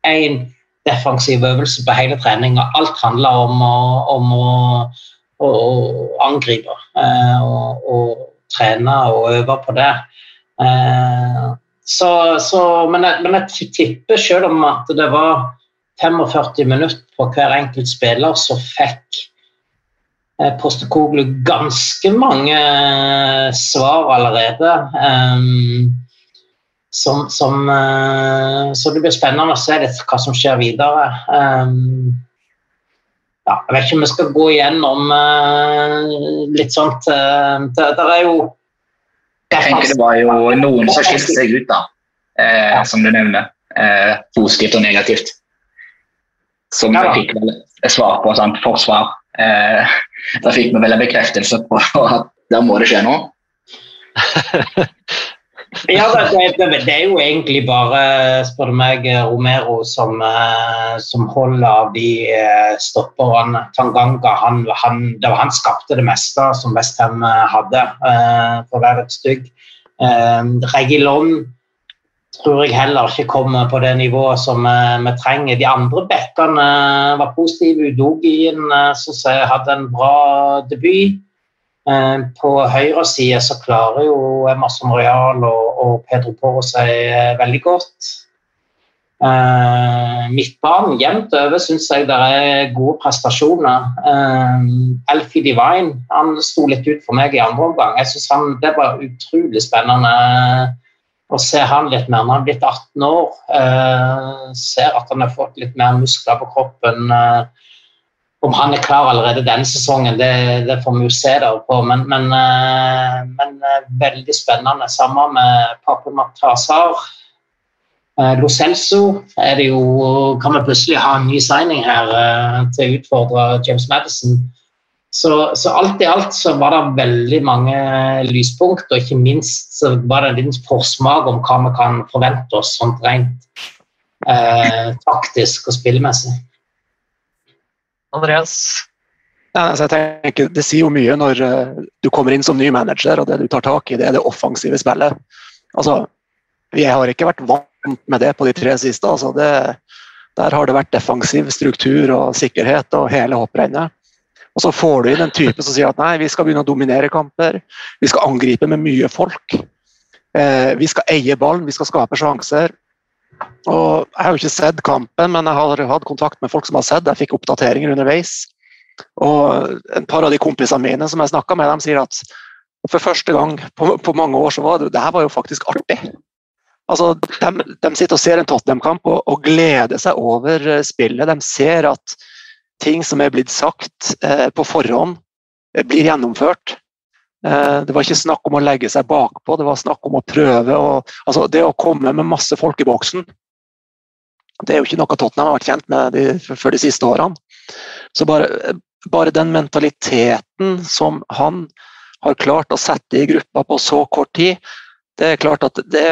S4: én defensiv øvelse på hele treninga. Alt handla om, om å, å, å, angripe uh, og, og, trene og øve på det. Eh, så, så, men, jeg, men, jeg, tipper, selv om at det var 45 minutter på hver enkelt spiller, så fikk eh, Postekoglu ganske mange eh, svar allerede. Um, som, som, uh, så det blir spennende å se litt hva som skjer videre. Um, ja, jeg vet ikke om vi skal gå igjennom uh, litt sånt uh, det, det, er jo
S2: jeg tenker det var jo noen som skilte seg ut, da, eh, som du nevner. Eh, positivt og negativt. Som jeg fikk vel et svar på. Sant? Forsvar. Eh, da fikk vi vel en bekreftelse på at der må det skje noe.
S4: ja, det, det, det, er jo egentlig bare, spør du meg, Romero som, eh, som holder av de eh, stopperne. Tanganga han, han, det var han skapte det meste som Westham eh, hadde, for å være et stygg. Regilon tror jeg heller ikke kommer på det nivået som vi trenger. De andre bekkene var positive. Udogien som hadde en bra debut. Eh, på høyre side så klarer jo Masson Royal og, og Pedro Poro seg eh, veldig godt. Eh, midtbanen jevnt over syns jeg det er gode prestasjoner. Eh, Elfie Divine han sto litt ut for meg i andre omgang. Jeg synes Det var utrolig spennende å se han litt mer. Når han er blitt 18 år, Eh, ser at han har fått litt mer muskler på kroppen. Uh, om han er klar allerede denne sesongen, det, det får vi jo se der på. Men, men, eh, men eh, veldig spennende. Sammen med Papa Matasar. Eh, Lo Celso er det jo, kan vi plutselig ha en ny signing her til å utfordre James Madison. Så, så, alt i alt så var det veldig mange lyspunkt, og ikke minst så var det en liten forsmak om hva vi kan forvente oss sånn rent eh, taktisk og spillemessig.
S1: Andreas?
S3: Ja, altså jeg tenker, det sier jo mye når uh, du kommer inn som ny manager, og det du tar tak i, det er det offensive spillet. Altså, vi har ikke vært vant med det på de tre siste. Altså det, Der har det vært defensiv struktur og sikkerhet og hele hopprennet. Og så får du inn en type som sier at nei, vi skal begynne å dominere kamper. Vi skal angripe med mye folk. Eh, vi skal eie ballen, vi skal skape sjanser. Og Jeg har jo ikke sett kampen, men jeg har hatt kontakt med folk som har sett. Jeg fikk oppdateringer underveis. Og En par av de kompisene mine som jeg snakka med, de sier at for første gang på, på mange år så var det, det her var jo faktisk artig. Altså, de, de sitter og ser en Tottenham-kamp og, og, gleder seg over eh, spillet. De ser at ting som er blitt sagt eh, på forhånd, eh, blir gjennomført. Eh, det var ikke snakk om å legge seg bakpå, det var snakk om å prøve. Og, altså, det å komme med masse folk i boksen, det er jo ikke noe Tottenham har vært kjent med de, før de siste årene. Så bare, bare den mentaliteten som han har klart å sette i gruppa på så kort tid, det er klart at det,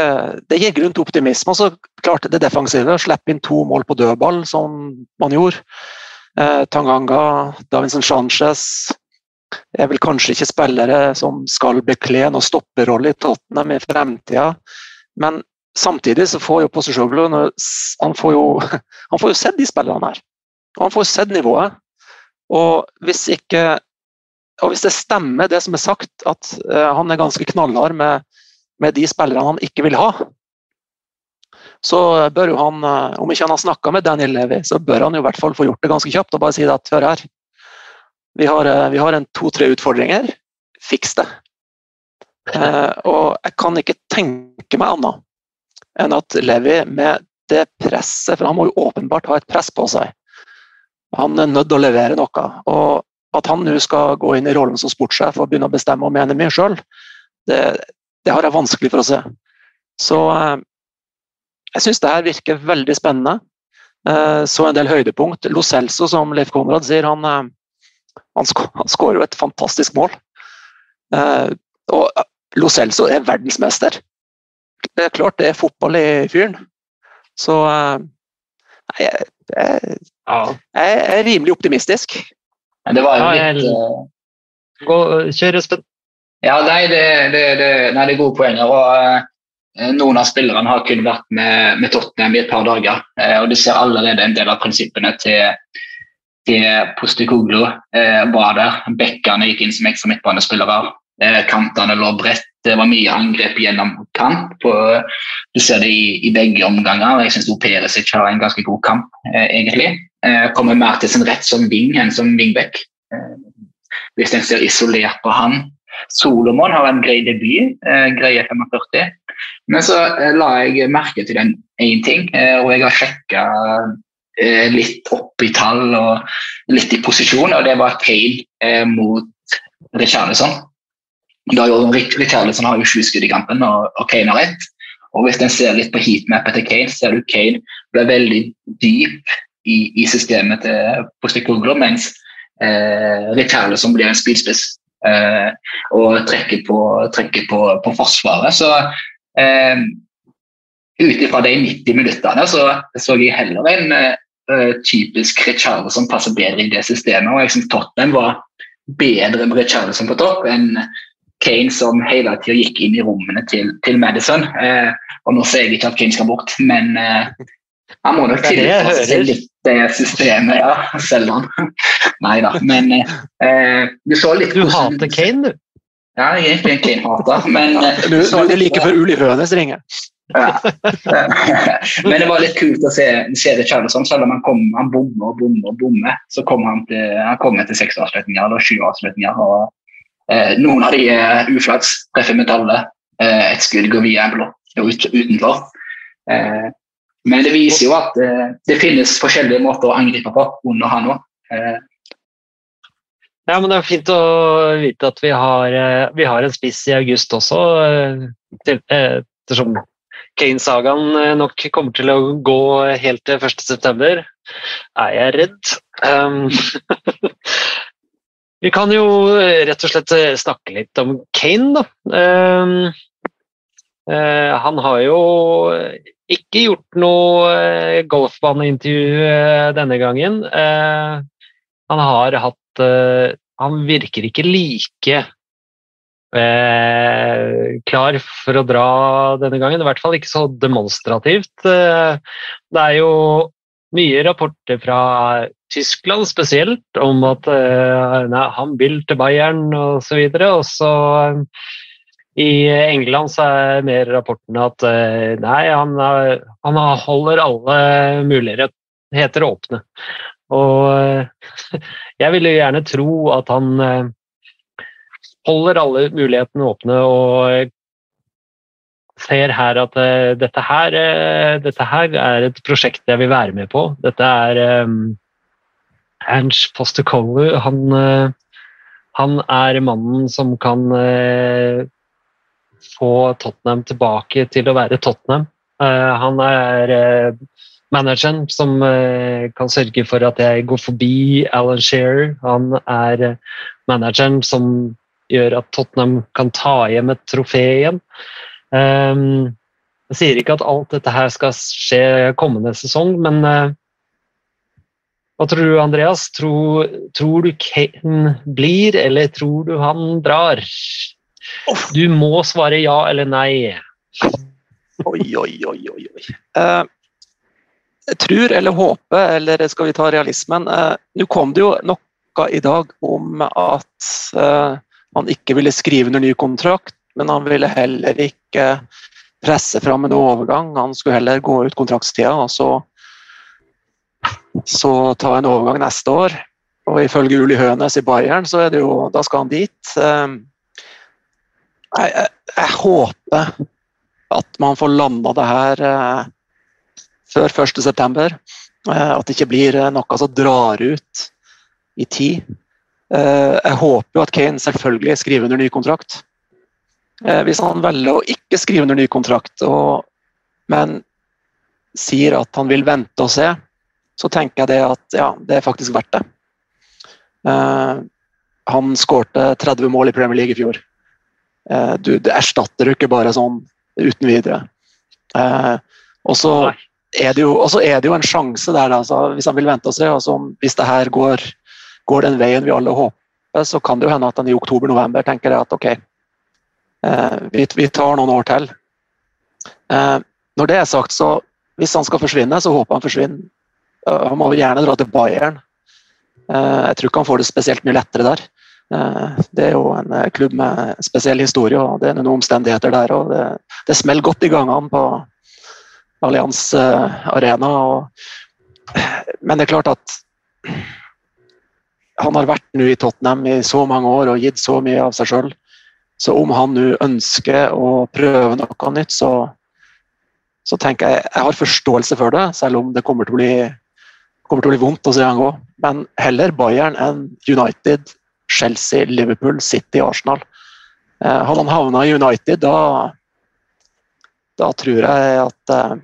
S3: det gir grunn til optimisme. Og så klart det defensive, slippe inn to mål på dødball, som man gjorde. Eh, Tanganga, Davinson Sanchez er vel kanskje ikke spillere som skal bekle noen stopperrolle i Tottenham i fremtida, men samtidig så får jo Posisjoglu han, han får jo sett de spillerne her. Han får sett nivået. Og hvis ikke og hvis det stemmer det som er sagt, at uh, han er ganske knallhard med med de spillerne han ikke vil ha, så bør jo han, eh, om ikke han har snakka med Daniel Levi, så bør han jo i hvert fall få gjort det ganske kjapt og bare si at hør her, vi har, eh, vi har en to-tre utfordringer, fiks det. Eh, og jeg kan ikke tenke meg annet enn at Levi med det presset, for han må jo åpenbart ha et press på seg. Han er nødt til å levere noe. Og at han nå skal gå inn i rollen som sportssjef og begynne å bestemme og mene mye sjøl, det, det har jeg vanskelig for å se. Så eh, jeg syns det her virker veldig spennende. Eh, så en del høydepunkt. Lo Celso, som Leif Konrad sier, han, eh, han, han skårer jo et fantastisk mål. Og Lo Celso er verdensmester. Det er klart det er fotball i fyren. Så jeg, jeg, jeg, er rimelig optimistisk.
S2: Det var jo litt
S1: Gå, Kjør, Espen.
S2: Ja, nei, det, det, det, nei, det er gode poenger. og uh, Noen av spillerne har kun vært med, med Tottenham i et par dager. Eh, og Du ser allerede en del av prinsippene til, til Postikoglu eh, var der. Bekkene gikk inn som ekstra midtbanespillere. Eh, kantene lå bredt. Det var mye angrep gjennom kamp. Du ser det i, i begge omganger. Jeg syns Perisic har en ganske god kamp, eh, egentlig. Eh, kommer mer til sin rett som wing enn som wingback. Eh, hvis en ser isolert på han, Solomon har en grei debut, eh, greie 45. Men så eh, la jeg merke til den én ting, eh, og jeg har sjekka eh, litt opp i tall og litt i posisjon, og det var Kane eh, mot Richarlison. Richarlison har jo sju skudd i kampen, og, og Kane har ett. Og hvis en ser litt på heatmappet til Kane, ser du Kane ble veldig dyp i, i systemet til Postecoglou, mens eh, Richarlison blir en spydspiss eh, og trekker på, trekker på, på Forsvaret. Så eh, ut ifra de 90 minuttene så så jeg heller en eh, typisk Richarlison passer bedre i det systemet. og Jeg synes Tottenham var bedre med Richarlison på topp enn Kane som hele tida gikk inn i rommene til, til Madison. Eh, og Nå ser jeg ikke at Kane skal bort, men eh, han må nok tilpasse seg litt det systemet, ja. Selv han. Nei da, men eh, du så litt
S1: Du hater Kane, du?
S2: Ja, jeg er egentlig en Kane-hater, men Du,
S3: Du, du liker like før Uli Hønes ringer.
S2: Men det var litt kult å se, se det sånn, Selv om han, kom, han bommer og bommer og bommer, så kom han til, han kom til seks avslutninger eller sju avslutninger. og eh, Noen av de er uflaks, treffer metallet. Eh, et skudd går via en blokk ut, utenfor. Eh, men det viser jo at eh, det finnes forskjellige måter å angripe på under han òg. Eh.
S1: Ja, men det er fint å vite at vi har, eh, vi har en spiss i august også, eh, eh, ettersom Kane-sagaen nok kommer til å gå helt til 1.9. Er jeg redd? Um, vi kan jo rett og slett snakke litt om Kane, da. Um, uh, han har jo ikke gjort noe eh, golfbaneintervju eh, denne gangen. Uh, han har hatt Han virker ikke like klar for å dra denne gangen. I hvert fall ikke så demonstrativt. Det er jo mye rapporter fra Tyskland spesielt om at eh, nei, han vil til Bayern osv. Og, så og så eh, i England så er mer rapportene at eh, nei, han, er- han holder alle muligheter åpne. Og eh, jeg vil jo gjerne tro at han eh, holder alle mulighetene åpne og ser her at eh, dette her, eh, dette her er et prosjekt jeg vil være med på. Dette er um, Ernst Postecoglou. Han, eh, han er mannen som kan uh, få Tottenham tilbake til å være Tottenham. Uh, han er uh, manageren som kan sørge for at jeg går forbi Alan Shearer. Han er manageren som gjør at Tottenham kan ta hjem et trofé igjen. Ehm, jeg sier ikke at alt dette her skal skje kommende sesong, men eh, hva tror du, Andreas? Tror, tror du Kane blir, eller tror du han drar? Du må svare ja eller nei.
S3: Oi, oi, oi, oi. oi. Uh, tror eller håper, eller skal vi ta realismen Uh, Nå kom det jo noe i dag om at han ikke ville skrive under ny kontrakt, men han ville heller ikke presse fram en overgang. Han skulle heller gå ut kontraktstida og så, så ta en overgang neste år. Og ifølge Uli Hønes i Bayern, så er det jo, da skal han dit. Eh, jeg, jeg, jeg håper at man får landa det her eh, før 1.9. Eh, at det ikke blir eh, noe som drar ut i tid. Eh, jeg håper jo at Kane selvfølgelig skriver under ny kontrakt. Eh, hvis han velger å ikke skrive under ny kontrakt, og, men sier at han vil vente og se, så tenker jeg det at ja, det er faktisk verdt det. Eh, han skårte 30 mål i Premier League i fjor. Eh, du, det erstatter du ikke bare sånn uten videre. Eh, og så er det jo, er det jo en sjanse der, da, hvis han vil vente og se. Hvis det her går, går den veien vi alle håper, så kan det jo hende at han i oktober-november tenker at ok, eh, vi, vi tar noen år til. Eh, når det er sagt, så hvis han skal forsvinne, så håper han forsvinner. Eh, han må gjerne dra til Bayern. Jeg tror ikke han får det spesielt mye lettere der. Det er jo en klubb med spesiell historie, og det er noen omstendigheter der. og Det, det smeller godt i gangene på Allianz Arena. Og, men det er klart at han har vært nå i Tottenham i så mange år og gitt så mye av seg sjøl. Så om han nå ønsker å prøve noe nytt, så, så tenker jeg jeg har forståelse for det, selv om det kommer til å bli, til å bli vondt å se han gå. Men heller Bayern enn United, Chelsea, Liverpool, City, Arsenal. Eh, hadde han havna i United, da, da tror jeg at eh,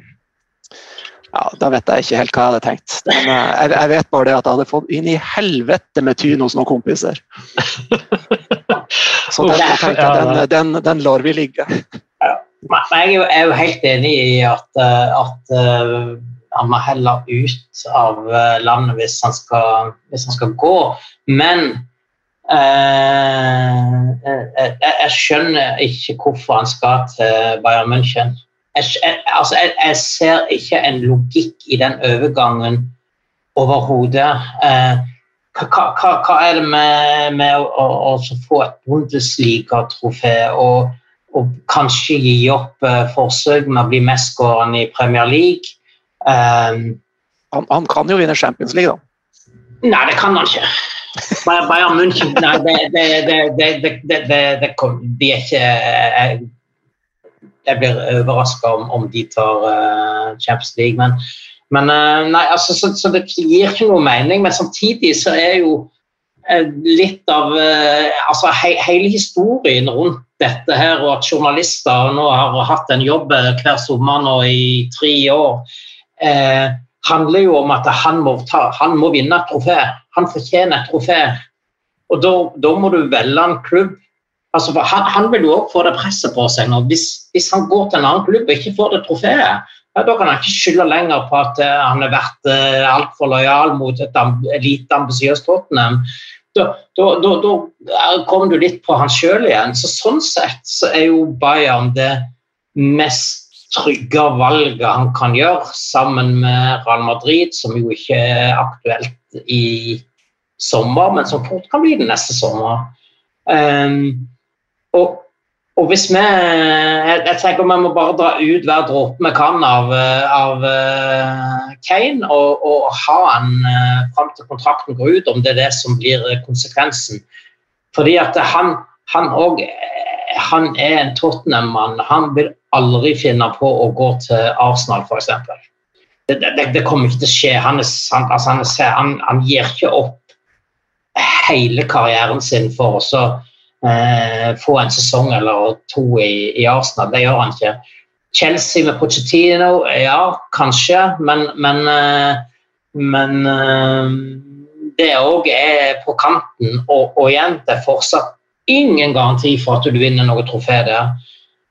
S3: ja, Da vet jeg ikke helt hva jeg hadde tenkt. Men eh, jeg, jeg vet bare det at jeg hadde fått inn i helvete med tyn hos noen kompiser. Så den, jeg tenkte jeg, den, den, den lar vi ligge.
S4: Men jeg er jo, helt enig i at, eh, at eh, han må heller ut av eh, landet hvis han skal, hvis han skal gå. Men eh, jeg, jeg skjønner ikke hvorfor han skal til Bayern München. Jeg, jeg, altså, jeg, jeg ser ikke en logikk i den overgangen overhodet. Eh, hva, hva, hva er det med, med å, å, å få et Bundesliga-trofé og, og kanskje gi opp eh, forsøk med å bli mestskårende i Premier League? Eh,
S3: Han, han kan jo vinne Champions League, da.
S4: Nei, det kan han ikke. Bayern München Nei, det, det, det, det, det, det, det, det det, det er ikke Jeg, blir overraska om, om de tar uh, Champions League, men, men uh, nei, altså, så, så det gir ikke noe mening. Men samtidig så er jo uh, litt av altså he, Hele historien rundt dette her, og at journalister nå har hatt en jobb hver sommer nå i tre år, handler jo om at han må, ta, han må vinne et trofé. Han fortjener et trofé. Og da må du velge en klubb. Altså, han, han vil jo også få det presset på seg. nå. Hvis, hvis han går til en annen klubb og ikke får det trofeet, ja, da kan han ikke skylde lenger på at uh, han har vært uh, altfor lojal mot et lite ambisiøst Tottenham. Da, da, da, da kommer du litt på han sjøl igjen. Så sånn sett så er jo Bayern det mest trygge valget han kan gjøre, sammen med Real Madrid, som jo ikke er aktuelt i sommer, men som fort kan bli det neste sommer. Um, og, og, hvis vi jeg, jeg, tenker vi må bare dra ut hver dråpe vi kan av, av uh, Kane og, og, ha han uh, fram til kontrakten går ut, om det er det som blir konsekvensen. Fordi at han han, også, han er en Tottenham-mann. Han vil aldri finne på å gå til Arsenal, f.eks. Det, det, det, kommer ikke til å skje. Han, er, altså han, han, gir ikke opp hele karrieren sin for å eh, få en sesong eller to i, i, Arsenal. Det gjør han ikke. Chelsea med Pochettino, ja, kanskje, men, men, eh, men eh, det òg er på kanten. Og, og, igjen, det er fortsatt ingen garanti for at du vinner noe trofé der.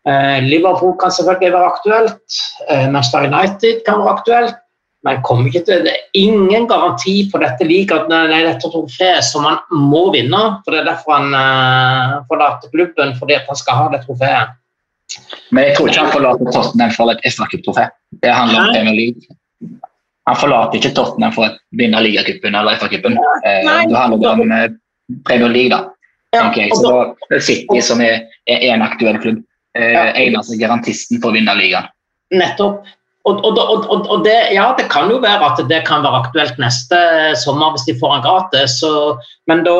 S4: Eh, Liverpool kan selvfølgelig være aktuelt. Eh, Manchester United kan være aktuelt. Men kommer ikke til, det er ingen garanti på dette ligaet, nei, dette trofeet som han må vinne. for Det er derfor han uh, forlater klubben, fordi han skal ha det trofeet.
S2: Men jeg tror ikke han forlater Tottenham for et FA-cuptrofé. Det handler om Premier League. Han forlater ikke Tottenham for å vinne ligacupen eller FA-cupen. Eh, det handler om eh, Premier League, da. Ja, okay, så da er City som er, er en aktuell klubb. Eh. Eneste garantisten for å vinne ligaen.
S4: Nettopp. Og, og, og, og, det, ja, det kan jo være at det kan være aktuelt neste sommer hvis de får han gratis. Så, men da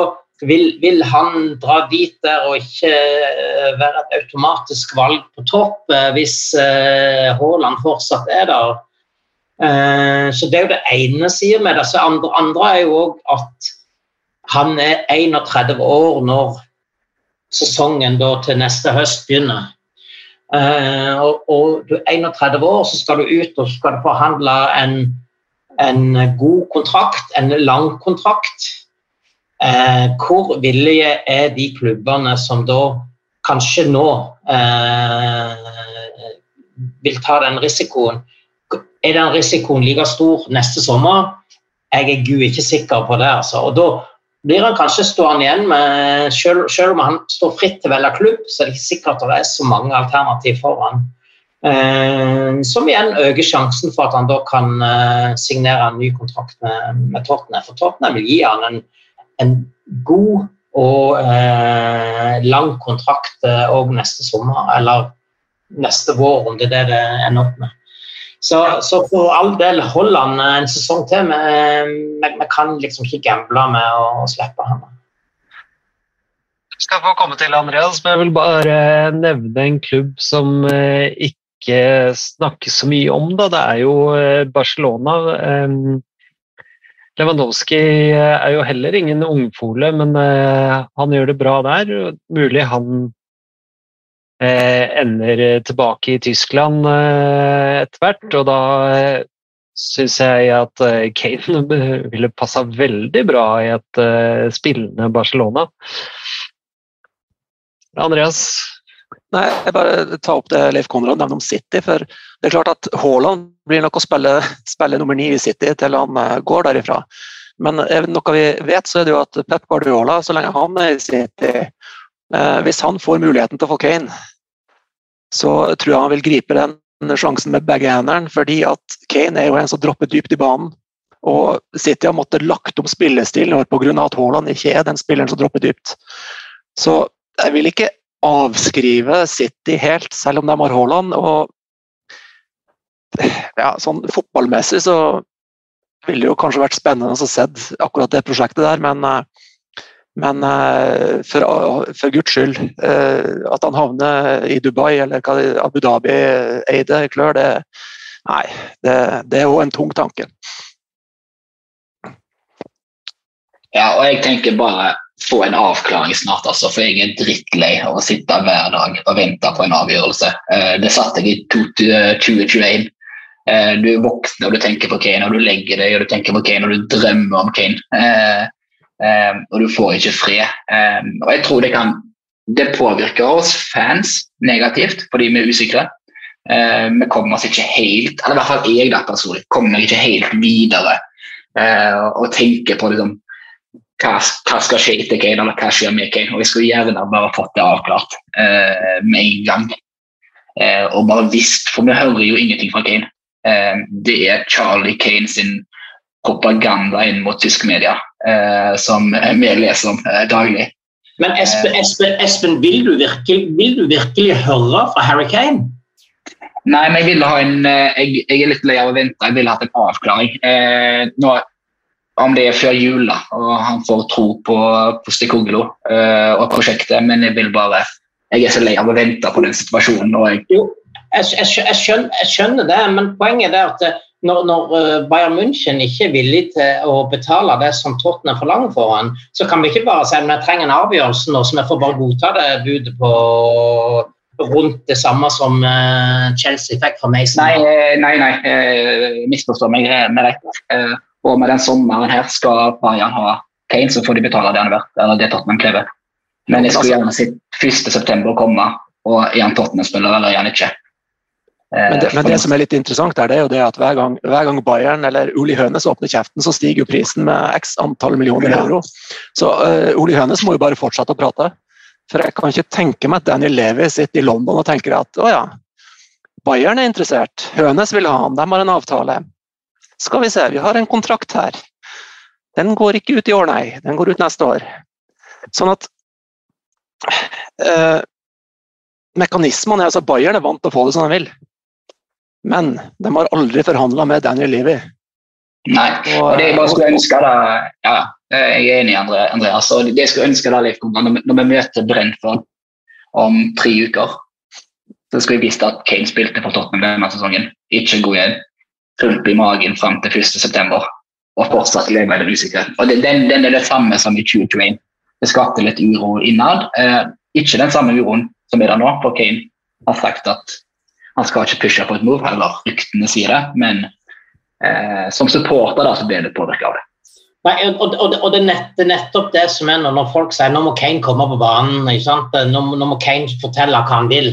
S4: vil, vil, han dra dit der og ikke eh, være et automatisk valg på topp eh, hvis uh, Haaland fortsatt er der. Uh, så Det er jo det ene sida med det. Så andre, andre er jo òg at han er 31 år når sesongen til neste høst begynner. Uh, og, og, du er 31 år, så skal du ut og skal du forhandle en, en god kontrakt, en lang kontrakt. Uh, hvor villige er de klubbene som da kanskje nå uh, vil ta den risikoen? Er den risikoen like stor neste sommer? Jeg er gud ikke sikker på det. Altså. Og da blir han kanskje stående igjen med selv, selv, om han står fritt til å velge klubb, så er det ikke sikkert at det er så mange alternativ for han. Eh, som igjen øker sjansen for at han da kan eh, signere en ny kontrakt med, med Tottenham. For Tottenham vil gi han en, en god og eh, lang kontrakt òg eh, neste sommer, eller neste vår, om det er det det ender opp med. Så, så, for all del, hold han en sesong til. Vi kan liksom ikke gamble med å, slippe
S1: han. Skal få komme til Andreas, men jeg vil bare nevne en klubb som eh, ikke snakkes så mye om. Da. Det er jo eh, Barcelona. Lewandowski er jo heller ingen ungfole, men eh, han gjør det bra der. Mulig han Eh, ender tilbake i Tyskland eh, etter hvert. Og da eh, syns jeg at Kane ville passa veldig bra i et spillende Barcelona. Andreas?
S3: Nei, jeg bare tar opp det Leif Konrad nevner om City. for det er klart at Haaland blir nok å spille, spille nummer ni i City til han går derifra. Men noe vi vet, så er det jo at Pep Guardiola, så lenge han er i City, Eh, hvis han får muligheten til å få Kane, så tror jeg han vil gripe den sjansen med begge hendene, fordi at Kane er jo en som dropper dypt i banen. Og City har måttet lagt om spillestilen pga. at Haaland ikke er den spilleren som dropper dypt. Så jeg vil ikke avskrive City helt, selv om de har Haaland. Og ja, sånn fotballmessig så ville det jo kanskje vært spennende å se akkurat det prosjektet der, men uh, men uh, for, for, guds skyld, uh, at han havner i Dubai eller Abu Dhabi eide klør, det, nei, det, det er jo en tung tanke.
S2: Ja, og jeg tenker bare få en avklaring snart, altså, for jeg er drittlei av å sitte hver dag og vente på en avgjørelse. Uh, det satte jeg i 2021. Du er voksen og du tenker på Kane, og du legger deg og du tenker på Kane og du drømmer om Kane. Um, og du får ikke fred. Um, og jeg tror det kan det påvirker oss fans negativt fordi vi er usikre. Eh, vi kommer oss ikke helt eller i hvert fall jeg da personlig, kommer ikke helt videre eh, og tenker på liksom, hva, hva, skal skje etter Kane, eller hva skjer med Kane. Og jeg skulle gjerne bare fått det avklart eh, med en gang. eh, og bare visst, for vi hører jo ingenting fra Kane. Eh, det er Charlie Kane sin propaganda inn mot tysk media som vi leser om eh, daglig.
S4: Men Espen, Espen, Espen vil, du virkelig, vil, du virkelig, høre fra Harry Kane?
S2: Nei, men jeg vil ha en eh, jeg, jeg, er litt lei av å vente. Jeg ville hatt en avklaring. Eh, nå, om det er før jul da, og han får tro på, på Stikoglo eh, og prosjektet, men jeg vil bare jeg er så lei av å vente på den situasjonen. Jeg...
S4: Jo, jeg, jeg, skjønner, jeg, skjønner, det, men poenget er at når, når, Bayern München ikke er villig til å betale det som Tottenham forlanger for han, så kan vi ikke bare si at vi trenger en avgjørelse nå, så vi får bare godta det budet på rundt det samme som Chelsea fikk fra Mason.
S2: Nei, nei, nei. misforstå meg med. Og med den sommeren her skal Bayern ha Kane, så får de betale det han er verdt, eller det Tottenham krever. Men jeg skulle gjerne sett 1.9. komme, og er han Tottenham-spiller eller er han ikke?
S3: Men det, men det, som er litt interessant, er det jo det at hver gang, hver gang Bayern eller Uli Hønes åpner kjeften, så stiger jo prisen med x antall millioner euro. Så uh, Uli Hønes må jo bare fortsette å prate. For jeg kan ikke tenke meg at Daniel Levi sitter i London og tenker at å ja, Bayern er interessert, Hønes vil ha han, de har en avtale. Skal vi se, vi har en kontrakt her. Den går ikke ut i år, nei. Den går ut neste år. Sånn at uh, Mekanismene er altså Bayern er vant til å få det som de vil. Men de har aldri forhandla med Daniel Levy.
S2: Nei, og det jeg bare skulle ønske da, ja, Jeg er enig, Andreas. og det jeg skulle ønske da, Leif når, når vi møter Brentford om tre uker, så skulle jeg visst at Kane spilte for Tottenham denne sesongen. Ikke god igjen klump i magen fram til 1.9. og fortsatt leve i den usikkerheten. Og den, den, er det samme som i 2021. Det skapte litt uro innad. Eh, ikke den samme uroen som er der nå, for Kane har sagt at han skal ikke pushe på et move, eller ryktene sier det, men eh, som supporter da, så blir det påvirka av det.
S4: Nei, og, og, og det, er nett, nettopp det som er når, folk sier nå må Kane komme på banen. Nå, nå, må Kane fortelle hva han vil.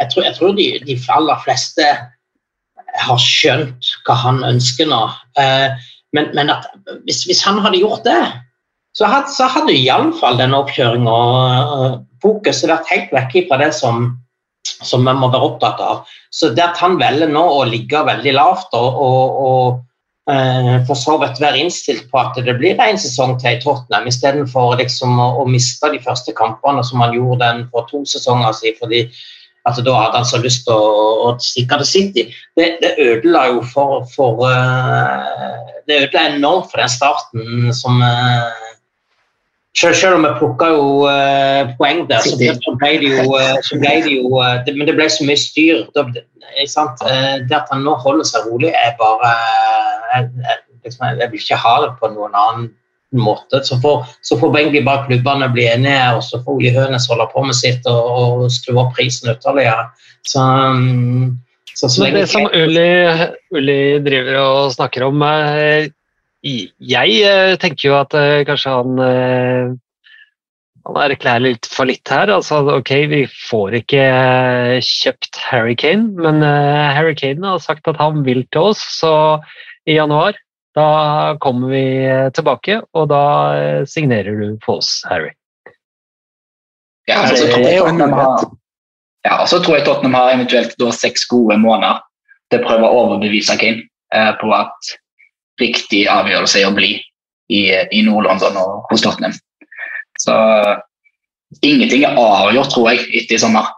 S4: Jeg tror, jeg tror de, de, aller fleste har skjønt hva han ønsker nå. Eh, men, men at, hvis, hvis, han hadde gjort det, så hadde, så hadde iallfall denne oppkjøringa og fokuset vært helt vekk fra det som, som vi må være opptatt av. Så det at han velger nå å ligge veldig lavt og, og, og eh, for så vidt være innstilt på at det blir en sesong til i Tottenham, istedenfor liksom å, å miste de første kampene som han gjorde den for to sesonger siden. fordi at da hadde han så lyst til å, å stikke til City. Det, det ødela jo for, for uh, Det ødela enormt for den starten som uh, selv, selv, om vi plukka jo uh, poeng der, så, så, ble det jo, så ble det jo det, Men det ble så mye styr. Det, det at han nå holder seg rolig, er bare jeg, jeg, liksom, jeg vil ikke ha det på noen annen måte. Så får, så får egentlig bare klubbene bli enige, og så får Ole Hønes holde på med sitt og, og skru opp prisen ytterligere. Så, um,
S1: så, så det som Uli, Uli, driver og snakker om eh, Jeg eh, tenker jo at eh, kanskje han han erklærer litt for litt her. altså ok, Vi får ikke kjøpt Harry Kane, men Harry Kane har sagt at han vil til oss. Så i januar da kommer vi tilbake, og da signerer du på oss, Harry.
S2: Ja, altså, det jo en. Ja, så tror jeg Tottenham har eventuelt da seks gode måneder til å prøve å overbevise Kane eh, på at riktig avgjørelse å bli i, i Nord-London og hos Tottenham. Så ingenting er avgjort, tror jeg, etter i sommer.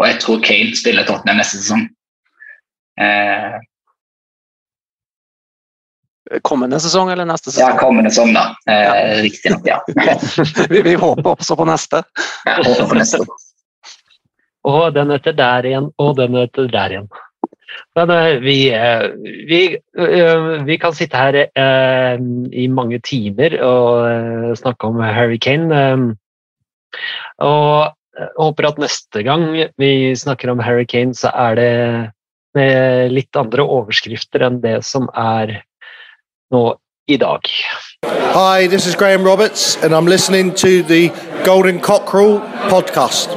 S2: Og jeg tror Kane spiller Tottenham neste sesong. Eh,
S3: kommende sesong eller neste sesong?
S2: Ja, kommende sesong, da. Eh, Riktignok, ja.
S3: vi, vi, håper også på neste.
S2: Ja, håper på neste.
S1: og den etter der igjen, og den etter der igjen. Men uh, vi, uh, vi, uh, vi, kan sitte her i mange timer og snakke om Harry Kane. og håper at neste gang vi snakker om Harry Kane, så er det med litt andre overskrifter enn det som er nå i dag.
S6: Hi, this is Graham Roberts, and I'm listening to the Golden Cockerel podcast.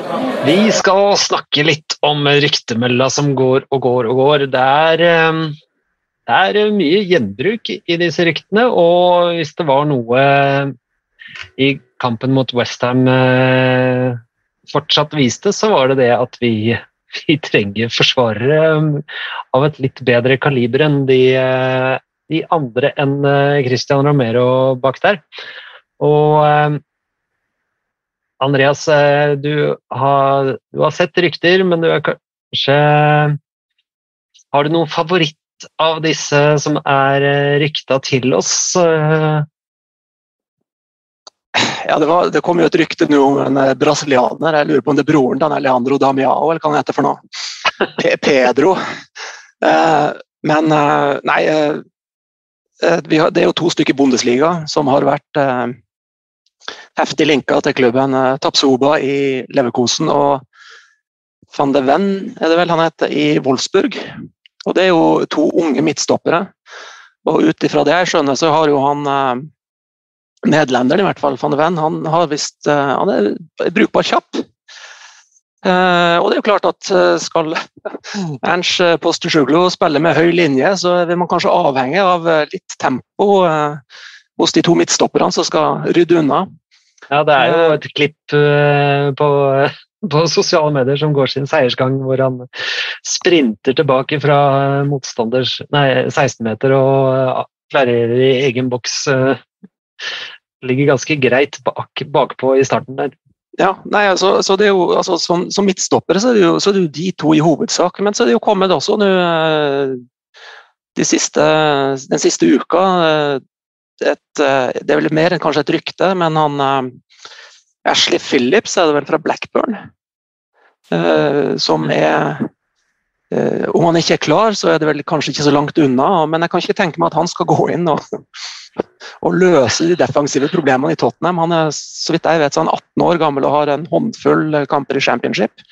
S1: Vi skal snakke litt om ryktemølla som går og går og går. Det er, ehm, det er mye gjenbruk i disse ryktene, og hvis det var noe i kampen mot Westham eh, fortsatt viste, så var det det at vi vi trenger forsvarere um, av et litt bedre kaliber enn de, eh, de andre enn eh, Christian Romero bak der. Og um, Andreas, eh, du har, du har sett rykter, men du er kanskje Har du noen favoritt av disse som er rykta til oss?
S3: Ja, det, var, det, kom jo et rykte nå om en brasilianer. Jeg lurer på om det er broren til Leandro Damiao, eller hva han heter for noe. Pedro. Eh, men eh, nei eh, Det er jo to stykker Bundesliga som har vært heftig linka til klubben Tapsoba i Leverkosen og van de Ven er det vel han heter, i Wolfsburg. Og Det er jo to unge midtstoppere. Og ut ifra det jeg skjønner, så har jo han nederlenderen, i hvert fall, van de Ven, han, har vist, eh, han er brukbar kjapp. Uh, og det er jo klart at uh, skal Ernst Postersjuglo spille med høy linje, så vil man kanskje avhenge av litt tempo hos de to midtstopperne som skal rydde unna.
S1: Ja, det er jo et klipp på, på, sosiale medier som går sin seiersgang, hvor han sprinter tilbake fra motstanders nei, 16-meter og klarerer i egen boks ligger ganske greit bak, bakpå i starten der.
S3: Ja, nei, altså, så det er jo, altså, som, som midtstoppere så er, det jo, så er det jo de to i hovedsak, men så er det jo kommet også nå eh, de siste, den siste uka eh, et, eh, Det er vel mer enn kanskje et rykte, men han Ashley Phillips er det vel fra Blackburn, som er Om han ikke er klar, så er det vel kanskje ikke så langt unna, men jeg kan ikke tenke meg at han skal gå inn og å løse de defensive problemene i Tottenham. Han er så vidt jeg vet, så han 18 år gammel og har en håndfull kamper i championship.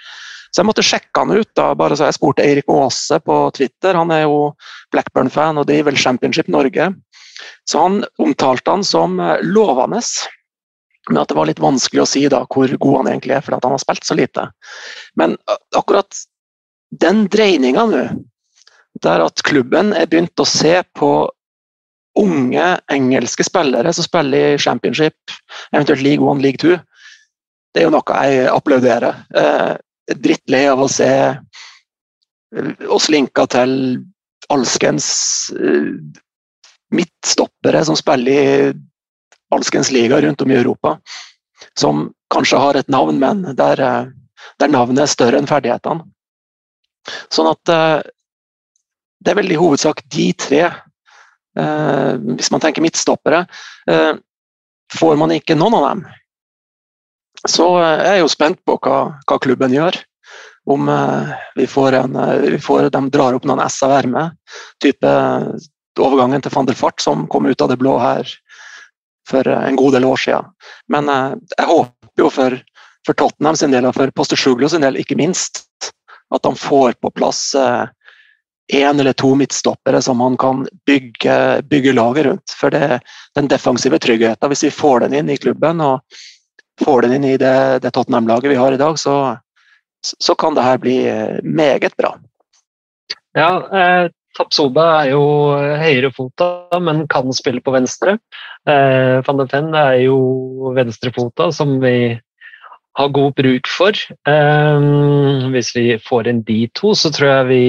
S3: Så jeg måtte sjekke han ut. da, bare så Jeg spurte Eirik Aase på Twitter, han er jo Blackburn-fan og driver Championship Norge. Så han omtalte han som eh, lovende, men at det var litt vanskelig å si da hvor god han egentlig er, fordi han har spilt så lite. Men akkurat den dreininga nå, der at klubben er begynt å se på unge engelske spillere som spiller i championship, eventuelt league one, league two, det er jo noe jeg applauderer. Eh, drittlei av å se eh, oss linka til alskens eh, midtstoppere som spiller i alskens liga rundt om i Europa. Som kanskje har et navn, men der, eh, der navnet er større enn ferdighetene. Sånn at det er vel i hovedsak de tre hvis man tenker midtstoppere. Eh, får man ikke noen av dem, så eh, er jeg jo spent på hva, hva klubben gjør. Om vi får, en, vi får de drar opp noen S med. Type overgangen til van der Fart som kom ut av det blå her for en god del år siden. Men jeg håper jo for, for Tottenham sin del og for Postersjuglo sin del ikke minst at de får på plass én eller to midtstoppere som man kan bygge, bygge laget rundt. For det, den defensive tryggheten, hvis vi får den inn i klubben og får den inn i det, det Tottenham-laget vi har i dag, så, så, kan det her bli eh, meget bra.
S1: Ja, eh, Tapsoba er jo høyrefota, men kan spille på venstre. Eh, Van de Ven er jo venstrefota, som vi har god bruk for. Um, hvis vi får inn de to, så tror jeg vi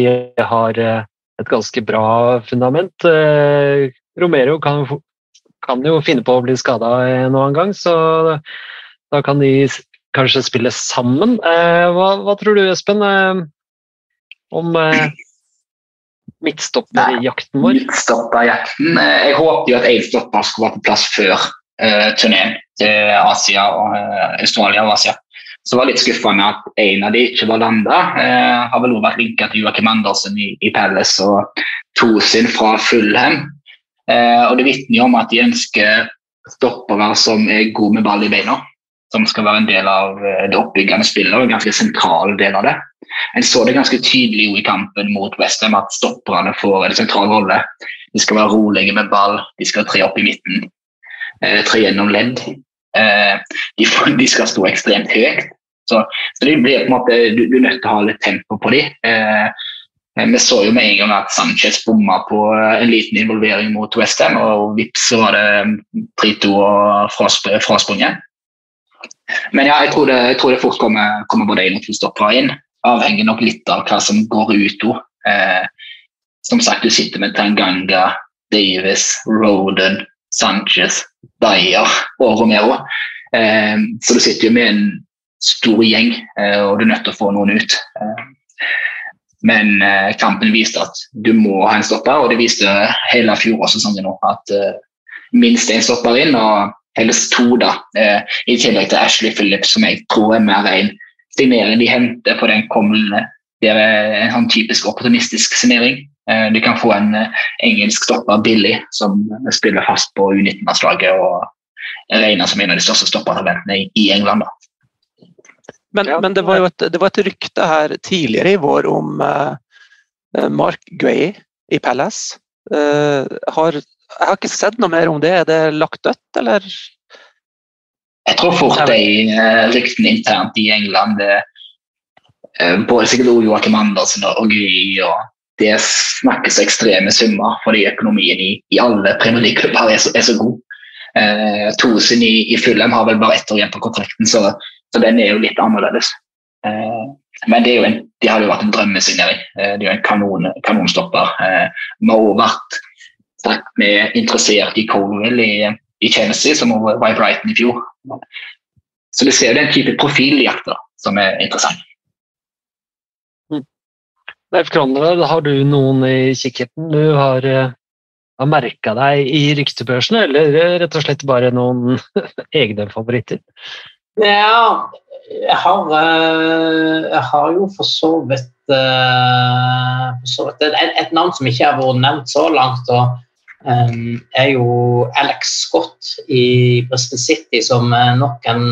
S1: har eh, et ganske bra fundament. Uh, Romero kan, kan, jo finne på å bli skada en annen gang, så da kan de kanskje spille sammen. Hva, hva, tror du, Espen, om midtstopperjakten vår?
S2: Midtstopperjakten? Jeg håpet jo at én stopper skulle være på plass før turneen til Asia og uh, Australia og Asia. Så det var litt skuffende at en av de ikke var landa. Eh, har vel også vært linka til Joakim Andersen i, i Palace og Tosin fra Fulham. Eh, og Det vitner jo om at de ønsker stoppere som er gode med ball i beina. Som skal være en del av det oppbyggende spillet og en ganske sentral del av det. En så det ganske tydelig i kampen mot Westham at stopperne får en sentral rolle. De skal være rolige med ball, de skal tre opp i midten. Eh, tre gjennom ledd. Eh, de, de, skal stå ekstremt høyt. Så, så blir på en måte, du, du, er nødt til å ha litt tempo på dem. Eh, vi så jo med en gang at Sanchez bomma på en liten involvering mot Westham, og vips så var det 3-2 og frasprunget. Men ja, jeg tror det, jeg tror det fort kommer, kommer både inn og to stoppere inn. avhenger nok litt av hva som går ut av. Eh, som sagt, du sitter med Tanganga, Davis, Roden, Sanchez, Dyer og Romero. Eh, så du sitter jo med en stor gjeng, eh, og du er nødt til å få noen ut. Eh, men kampen viste at du må ha en stopper, og det viste hele fjorårssesongen nå. At minst én stopper inn, og helst to, da. I tillegg til Ashley Phillips, som jeg tror er mer en signering de henter på den kommende. Det er en sånn typisk opportunistisk signering. Eh, du kan få en eh, engelsk stopper billig, som spiller fast på U19-landslaget og regner som en av de største stoppertalentene i England. da.
S3: Men,
S1: Ja.
S3: men det, var jo et, det var et rykte her tidligere i vår om uh, Mark Gray i Palace. Uh, har, jeg har ikke sett noe mer om det. Er det lagt dødt, eller?
S2: Jeg tror fort de er ryktene internt i England det, eh, Både sikkert Joakim Andersen og Gry og det snakkes ekstreme summer fordi økonomien i, i alle Premier League-klubber er, er så god. Eh, Tosin i, i Fulham har vel bare ett år igjen på kontrakten, så, så den er jo litt annerledes. Eh, men det, en, det hadde jo vært en drømmesignering. Eh, det er jo en kanon, kanonstopper. Eh, vi har også vært sagt, er interessert i Colwell i, i Chelsea, som var i Brighton i fjor. Så du ser jo den type profil i jakta som er interessant.
S1: Leif Kronrad, har du noen i kikkerten du har, eh, har merka deg i ryktebørsene, eller eh, rett og slett bare noen egne favoritter?
S4: Ja, jeg har, eh, jeg har jo for så vidt, et, et navn som ikke har vært nevnt så langt, og, eh, er jo Alex Scott i Bristol City, som nok en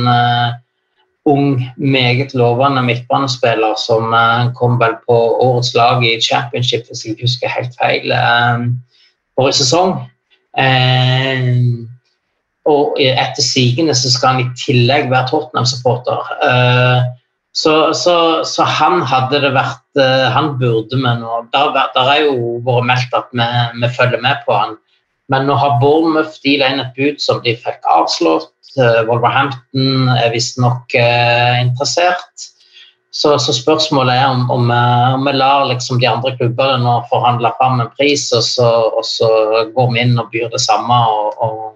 S4: ung, meget lovende midtbanespiller som eh, kom vel på årets lag i championship, hvis jeg husker helt feil, eh, forrige sesong. Eh, og etter sigende så skal han i tillegg være Tottenham-supporter. Så, så, så han hadde det vært Han burde vi nå Der, der er jo vært meldt at vi, vi følger med på han. Men nå har Bournemouth de legnet et bud som de fikk avslått. Eh, Wolverhampton er visstnok eh, interessert. Så, så spørsmålet er om, om, eh, om vi lar liksom de andre klubbene nå forhandle fram en pris, og så, og så går vi inn og byr det samme. og, og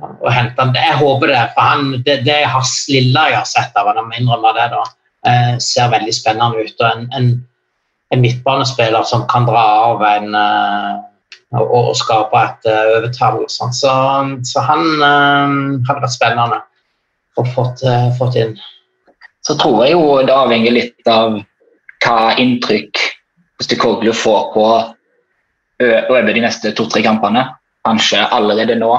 S4: og henter han. Jeg håper det, for han, det, det er hans lille jeg har sett av han, jeg det, da, eh, ser veldig spennende ut. og En, en, en midtbanespiller som kan dra av en eh, og, og skape et uh, overtall. sånn. Så, så han uh, hadde vært spennende å fått, uh, inn.
S2: Så tror jeg jo det avhenger litt av hva inntrykk Stikoglu får på over de neste to-tre kampene. Kanskje allerede nå.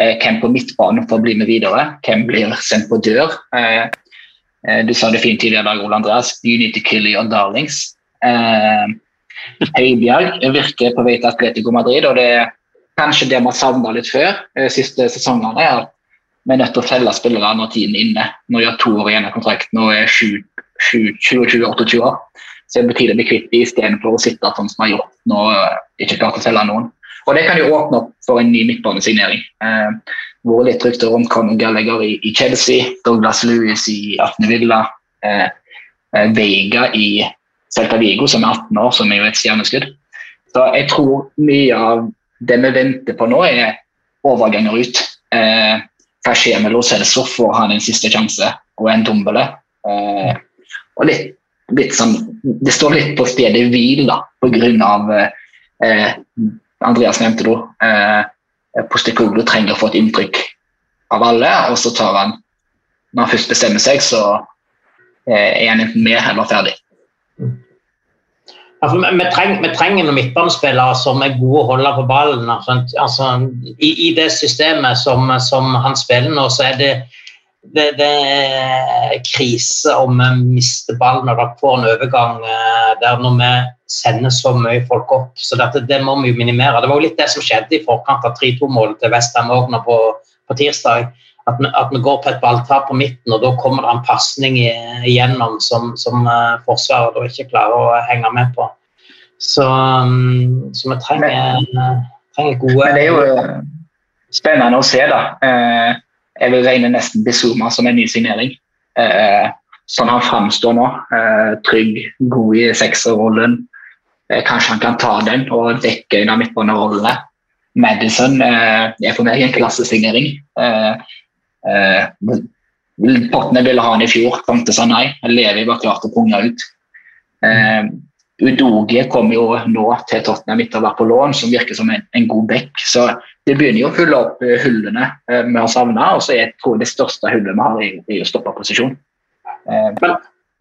S2: Eh, hvem på midtbanen får bli med videre? Hvem blir sendt på dør? Eh, du sa det fint tidligere i dag, Ole Andreas. You need to kill your darlings. Eh, Høibjerg virker på vei til Atletico Madrid, og det er kanskje det har savna litt før eh, siste sesongene. er at vi er nødt til å selge spillere når tiden er inne. Nå gjør to år igjen av kontrakten og er 27-28 år. Så det betyr å bli kvitt dem istedenfor å sitte sånn som vi har gjort nå. eh, Ikke klart å selge noen. Og det kan jo åpne opp for en ny midtbanesignering. Eh, vært litt rykter om Conor Gallagher i, i Chelsea, Douglas Lewis i Atne Villa, eh, eh, Vega i Celta Vigo, som er 18 år, som er jo et stjerneskudd. Så jeg tror mye av det vi venter på nå, er overganger ut. Eh, hva skjer med Lo Celso? Får han en siste sjanse og en tombele? Eh, og litt, litt sånn, det står litt på stedet hvil da, på av eh, Andreas nevnte det. Eh, Postekoglu trenger å få et inntrykk av alle, og så tar han Når han først bestemmer seg, så eh, er han enten med eller ferdig.
S4: For vi, vi, treng, vi trenger noen midtbanespillere som er gode å holde på ballen. Altså, altså, i, I det systemet som, som han spiller nå, så er det, det, det er krise om vi mister ballen og dere får en overgang eh, der når vi sender så mye folk opp. Så dette, det må vi jo minimere. Det var jo litt det som skjedde i forkant av 3-2-målet til Westham òg på, på tirsdag. At vi, at vi, går på et balltap på midten, og da kommer det en pasning igjennom som, som uh, Forsvaret da ikke klarer å henge med på. Så, um, så vi trenger, uh, trenger gode
S2: Men det er jo eh, spennende å se, da. Eh, jeg vil regne nesten Bizuma som en ny signering. Eh, sånn han framstår nå, eh, trygg, god i sekserrollen, eh, kanskje han kan ta den og dekke en av midtbanerollene. Madison eh, er for meg en klassesignering. Eh, eh, Pottene ville ha han i fjor, Tante sa nei. Levi var klar til å punge ut. Eh, Udoge kom jo nå til Tottenham etter å ha vært på lån, som virker som en, en god back. Så det begynner jo å fylle opp eh, hullene eh, vi har savna. Og så jeg tror det største hullet vi har, i, å stoppe posisjon.
S4: Eh,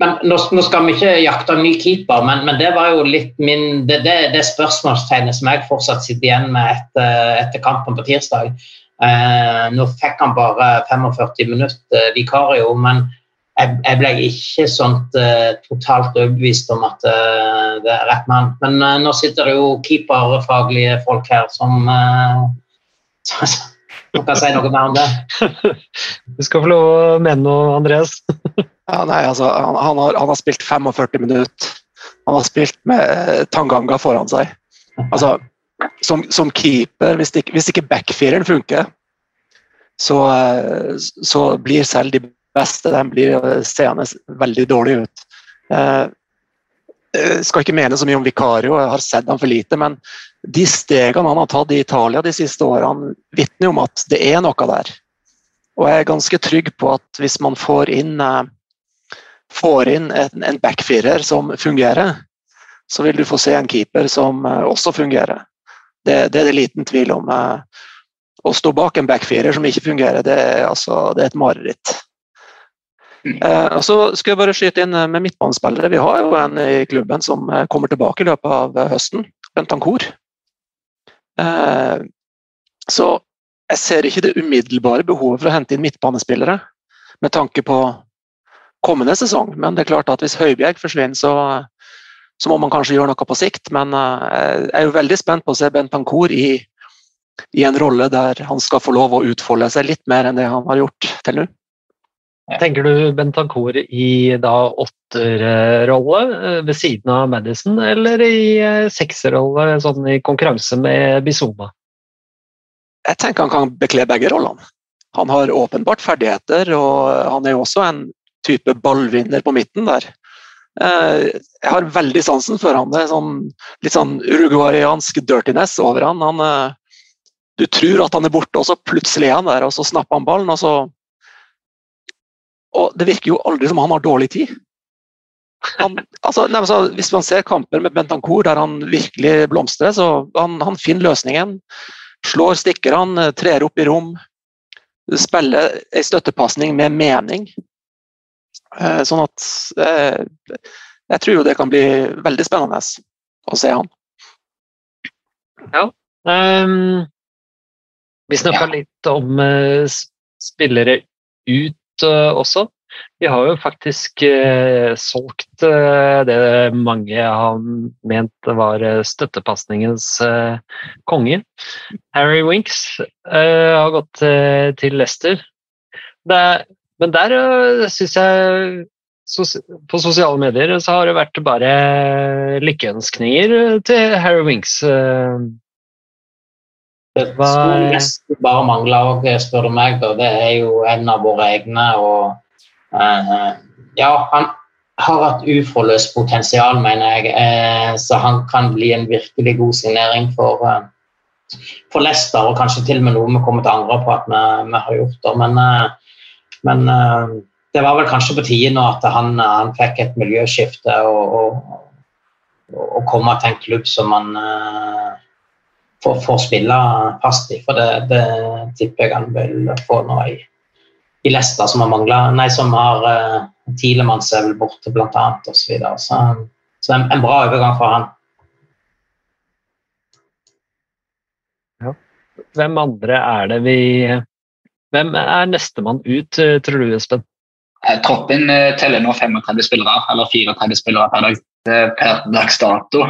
S4: men, nå, skal vi ikke jakte en ny keeper, men, men, det var jo litt min Det, det, det spørsmålstegnet som jeg fortsatt sitter igjen med etter, etter kampen på tirsdag. Eh, nå fikk han bare 45 minutter vikario, men jeg, jeg, ble ikke sånt uh, totalt overbevist om at det er rett mann. Men nå sitter det jo keeperfaglige folk her som som kan si noe mer om det.
S1: Du skal få lov å mene noe, Andreas.
S3: ja, nei, altså, han, han, har, han, har, spilt 45 minutter. Han har spilt med Tanganga foran seg. Altså, som, som keeper, hvis, ikke, hvis ikke backfireren funker, så, så blir selv de beste. De blir seende veldig dårlig ut. Jeg eh, skal ikke mene så mye om Vicario, jeg har sett ham for lite. Men de stegene han har tatt i Italia de siste årene, vitner om at det er noe der. Og jeg er ganske trygg på at hvis man får inn, eh, får inn en, en backfirer som fungerer, så vil du få se en keeper som eh, også fungerer. Det, det er det liten tvil om. Å stå bak en backfirer som ikke fungerer, det er, altså, det er et mareritt. Eh, og så skal jeg bare skyte inn eh, med midtbanespillere. Vi har jo en i klubben som eh, kommer tilbake i løpet av eh, høsten. Bentancour. Eh, så jeg ser ikke det umiddelbare behovet for å hente inn midtbanespillere med tanke på kommende sesong. Men det er klart at hvis Høibjerg forsvinner, så, så må man kanskje gjøre noe på sikt. Men jeg er jo veldig spent på å se Bentancour i, i en rolle der han skal få lov å utfolde seg litt mer enn det han har gjort til nå.
S1: Tenker du Bentancour i da åtterrolle eh, ved siden av Madison, eller i eh, sekserrolle sånn i konkurranse med Bizoma?
S3: Jeg tenker han kan bekle begge rollene. Han har åpenbart ferdigheter, og han er jo også en type ballvinner på midten der. Eh, jeg har veldig sansen for han. Det er sånn, litt sånn uruguayansk dirtiness over han. han. Du tror at han er borte, og så plutselig er han der, og så snapper han ballen, og så og det virker jo aldri som han har dårlig tid. Han, altså, nei, så, hvis man ser kamper med Bentancour der han virkelig blomstrer, så han, han finner løsningen. Slår stikkerne, trer opp i rom. Spiller ei støttepasning med mening. Eh, sånn at eh, Jeg tror jo det kan bli veldig spennende å se han.
S1: Ja. Um, vi snakka ja. litt om uh, spillere ut uh, også. Vi har jo faktisk uh, solgt uh, det mange har ment var støttepasningens konge. Harry Winks har gått til Leicester. Det, men der uh, syns jeg på sosiale medier så har det vært bare lykkeønskninger til Harry Winks.
S4: Det skulle nesten bare mangle spør du meg. og Det er jo en av våre egne. og uh, Ja, han har et uforløst potensial, mener jeg. Uh, så han kan bli en virkelig god signering for, uh, for Leicester, og kanskje til og med noe vi kommer til å angre på at vi, vi har gjort. det. Men, men det var vel kanskje på tide nå at han, han fikk et miljøskifte og, og, og, komme til en klubb som han får, får å spille fast i. For det, det, tipper jeg han vil få nå i, i Leicester, som har mangla Nei, som har uh, Tilemanns er borte, blant annet, osv. Så, videre. så Så en, en bra overgang for han.
S1: Hvem andre er det vi Hvem er nestemann ut, eh, tror du, Espen?
S2: Eh, troppen teller nå 35 spillere, eller 34 spillere per, dag, per dags dato.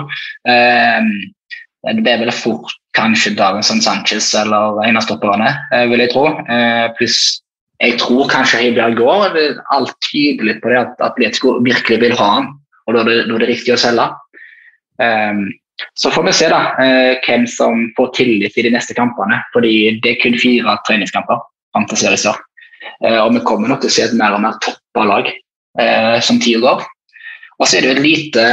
S2: Det er vel fort kanskje Davinson Sanchez eller en av stopperne, eh, vil jeg tro. Eh, pluss jeg tror kanskje Høibjerg går. Det er Alt tydelig på det at Atletico virkelig vil ha han, og da er det, da er det riktig å selge. Um, så får vi se da, hvem som får tillit i de neste kampene. fordi Det er kun fire treningskamper seriestart. Uh, og vi kommer nok til å se et mer og mer toppa lag. eh, som tidligere. Og så er det jo et lite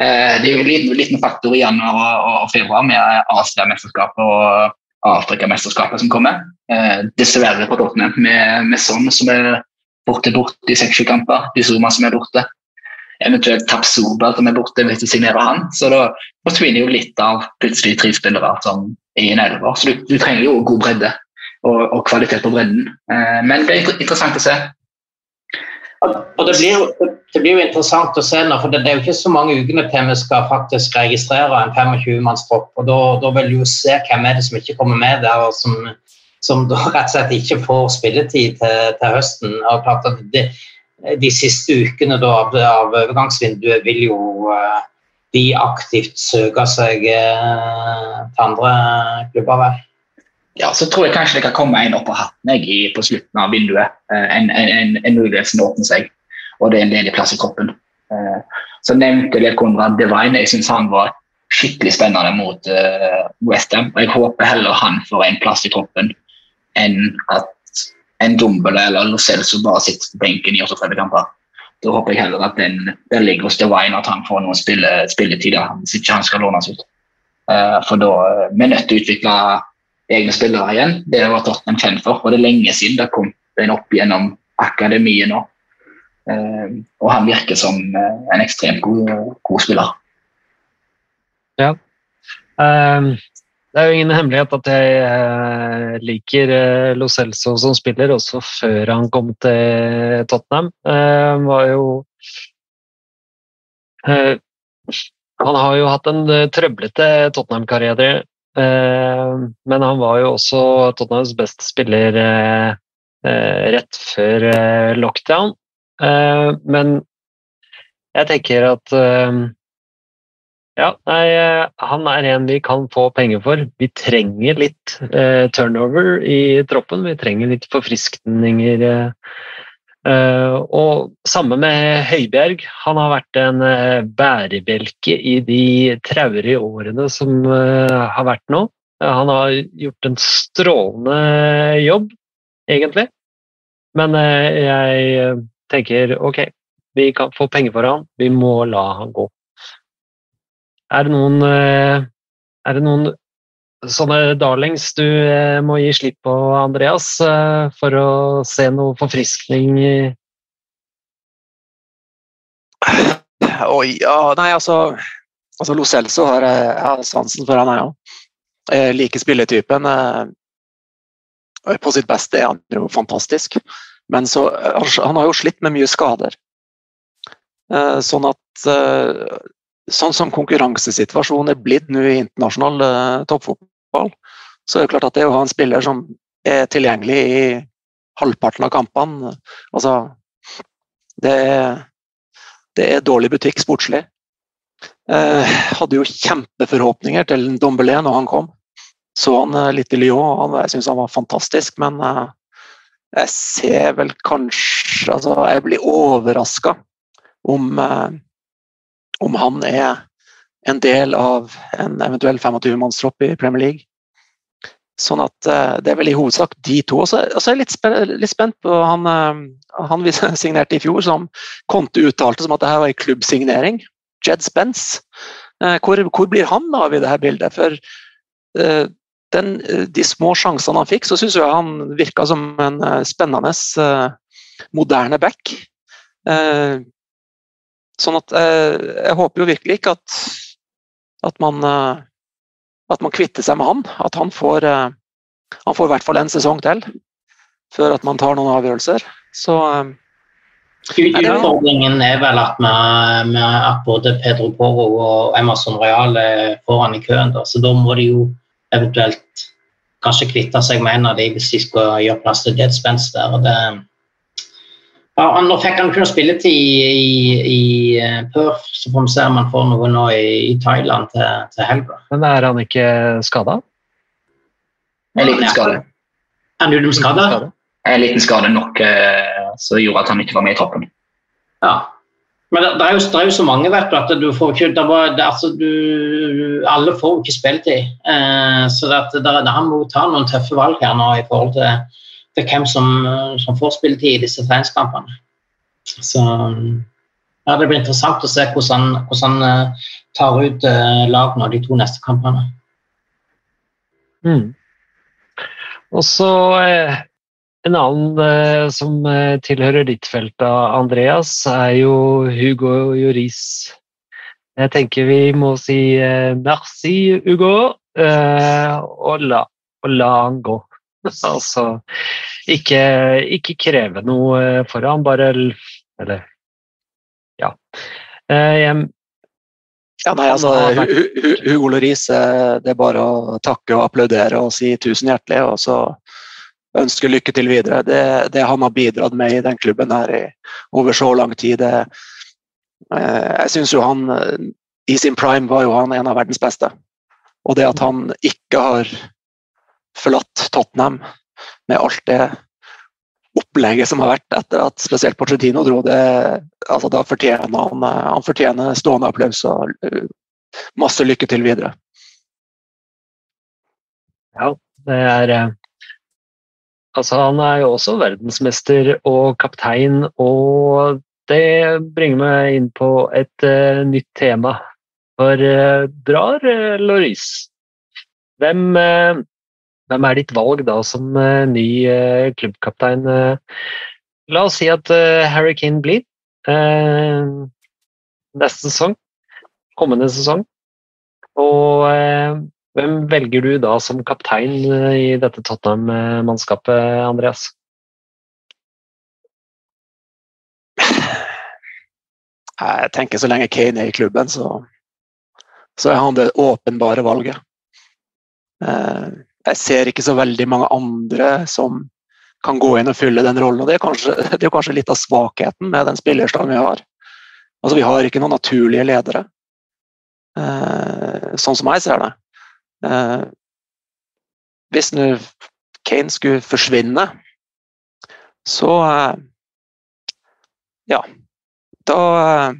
S2: eh, det er jo en liten, liten faktor i januar og, og februar med Asia-mesterskapet og Afrikamesterskapet som kommer. Eh, dessverre på Tottenham med, med Son som er borte borte i seks-sju kamper. Bizuma som er borte. Eventuelt Tapsoba som er borte hvis du signerer han. Så da forsvinner jo litt av plutselig tre spillere som i en elver. Så du, du, trenger jo god bredde og, og kvalitet på bredden. Eh, men det er interessant å se.
S4: Og det blir, det blir, jo interessant å se nå, for det, er jo ikke så mange ukene til vi skal faktisk registrere en 25-mannstropp. og da, da, vil vi jo se hvem er det som ikke kommer med der, og som, som da rett og slett ikke får spilletid til, til høsten. og klart at de, De siste ukene da, av, av overgangsvinduet vil jo uh, de aktivt søke seg uh, til andre klubber. vel?
S2: Ja, så tror jeg kanskje det kan komme en opp av hatten jeg, på slutten av vinduet. Eh, en, en, en mulighet som åpner seg, og det er en ledig plass i kroppen. Eh, så nevnte jeg Konrad Devine. Jeg syns han var skikkelig spennende mot Westham. Og Jeg håper heller han får en plass i kroppen enn at en Dumbele eller Lo Celso bare sitter på benken i 38 kamper. Da håper jeg heller at den, den ligger hos Devine, at han får noen spille, spilletider hvis ikke han skal lånes ut. For da vi er nødt til å utvikle egne spillere igjen. Det var Tottenham kjent for, og det er lenge siden det kom en opp gjennom akademiet nå. Uh, og han virker som uh, en ekstremt god, god spiller.
S1: Ja. Um, det er jo ingen hemmelighet at jeg uh, liker Lo Celso som spiller, også før han kom til Tottenham. Han var jo Han har jo hatt en trøblete Tottenham-karriere Eh, men han var jo også Tottenhams beste spiller eh, eh, rett før lockdown. Men jeg tenker at ja, nei, han er en vi kan få penger for. Vi trenger litt eh, turnover i troppen. Vi trenger litt forfriskninger. Eh, og samme med Høibjerg. Han har vært en eh, bærebjelke i de traurige årene som eh, har vært nå. Han har gjort en strålende jobb, egentlig. Men jeg tenker ok, vi kan få penger for han, vi må la han gå. Er det noen, er det noen sånne darlings du eh, må gi slipp på, Andreas, eh, for å se noe forfriskning
S3: Oi, ja, nei, altså, altså Lo Celso har jeg sansen for han, er jo. Jeg liker spilletypen. På sitt beste er han jo fantastisk. Men så, han har jo slitt med mye skader. Eh, sånn at Sånn som konkurransesituasjonen er blitt nå i internasjonal toppfotball, fotball, så er det klart at det å ha en spiller som er tilgjengelig i halvparten av kampene altså, det, det er dårlig butikk sportslig. Eh, hadde jo kjempeforhåpninger til Dombelé når han kom. Så han eh, litt i Lyon, jeg syns han var fantastisk, men eh, jeg ser vel kanskje Altså, jeg blir overraska om, eh, om han er en del av en eventuell 25-mannstropp i Premier League. Sånn at uh, Det er vel i hovedsak de to. Og så er jeg litt, litt, spent på han, uh, han vi signerte i fjor, som Conte uttalte som at det her var en klubbsignering. Jed Spence. Uh, hvor, hvor, blir han av i det her bildet? For den, de små sjansene han fikk, så syns jeg han virka som en spennende, moderne back. Sånn at jeg håper jo virkelig ikke at at man, eh, at man kvitter seg med han. At han får, eh, han får i hvert fall en sesong til før at man tar noen avgjørelser. Så eh,
S4: Utfordringen er vel at, med, med at både Pedro Poro og Emerson Real er foran i køen. Da. Så da må de jo eventuelt kanskje kvitte seg med en av de hvis de skal gjøre plass til Dead Spence der. Det, ja, Nå fikk han kun spilletid i, i, i eh, Perth, så får vi se om han får noe nå i, i Thailand til, til helga.
S1: Men er han ikke skada?
S2: En liten skade.
S4: Er du skada?
S2: En liten skade nok eh, som gjorde at han ikke var med i troppen.
S4: Ja. Men det, det, er jo, det, er jo, så mange, vet du, at du får ikke det var, det, altså, du, Alle får jo ikke spilletid. Eh, så han må ta noen tøffe valg her nå i forhold til til hvem som, som får spilletid i disse treningskampene. Så ja, det blir interessant å se hvordan hvordan han eh, tar ut lagene de to neste kampene.
S1: Mm. Og så eh, en annen eh, som eh, tilhører ditt felt, Andreas, er jo Hugo Joris. Jeg tenker vi må si eh, merci, Hugo, eh, og, la, og la han gå. altså ikke, ikke kreve noe eh, foran, bare Eller ja. Eh, jeg,
S3: Ja, nei, altså, Hugo Loris, eh, det er bare å takke og applaudere og si tusen hjertelig, og så ønske lykke til videre. Det, det han har bidratt med i den klubben her i, over så lang tid, det, jeg syns jo han i sin prime var jo han en av verdens beste. Og det at han ikke har forlatt Tottenham med alt det opplegget som har vært etter at spesielt Porcetino dro, det, altså da fortjener han, eh, han fortjener stående applaus og eh, masse lykke til videre.
S1: Det er eh, Altså, han er jo også verdensmester og kaptein, og det bringer meg inn på et uh, nytt tema. For uh, drar uh, Loris? Hvem, eh, hvem er ditt valg da som eh, ny eh, klubbkaptein? eh? la oss si at Harry Kane blir neste sesong, kommende sesong. Og hvem velger du da som kaptein i dette Tottenham-mannskapet, Andreas?
S3: Jeg tenker så lenge Kane er i klubben, så, så er han det åpenbare valget. Eh, Jeg ser ikke så veldig mange andre som kan gå inn og fylle den rollen. og Det er kanskje, det er kanskje litt av svakheten med den spillerstaden vi har. Altså, Vi har ikke noen naturlige ledere, eh, sånn som jeg ser det. Eh, Hvis nå Kane skulle forsvinne, så eh, Ja. Da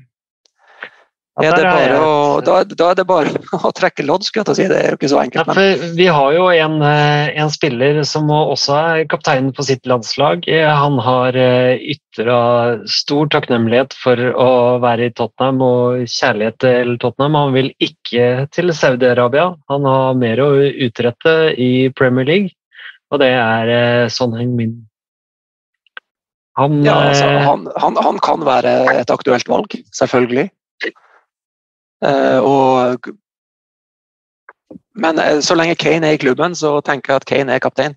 S3: er det bare å, da, da er det bare å trekke lodd, skulle jeg til å si. Det er jo ikke så enkelt.
S1: Ja, vi har jo en, eh, en spiller som også er kaptein på sitt landslag. Eh, Han har ytra stor takknemlighet for å være i Tottenham og kjærlighet til Tottenham. Han vil ikke til Saudi-Arabia. Han har mer å utrette i Premier League, og det er sånn Son Heung-min. Han,
S3: ja, altså,
S1: eh,
S3: han, han, han kan være et aktuelt valg, selvfølgelig. Eh, og, men eh, så lenge Kane er i klubben, så tenker jeg at Kane er kaptein.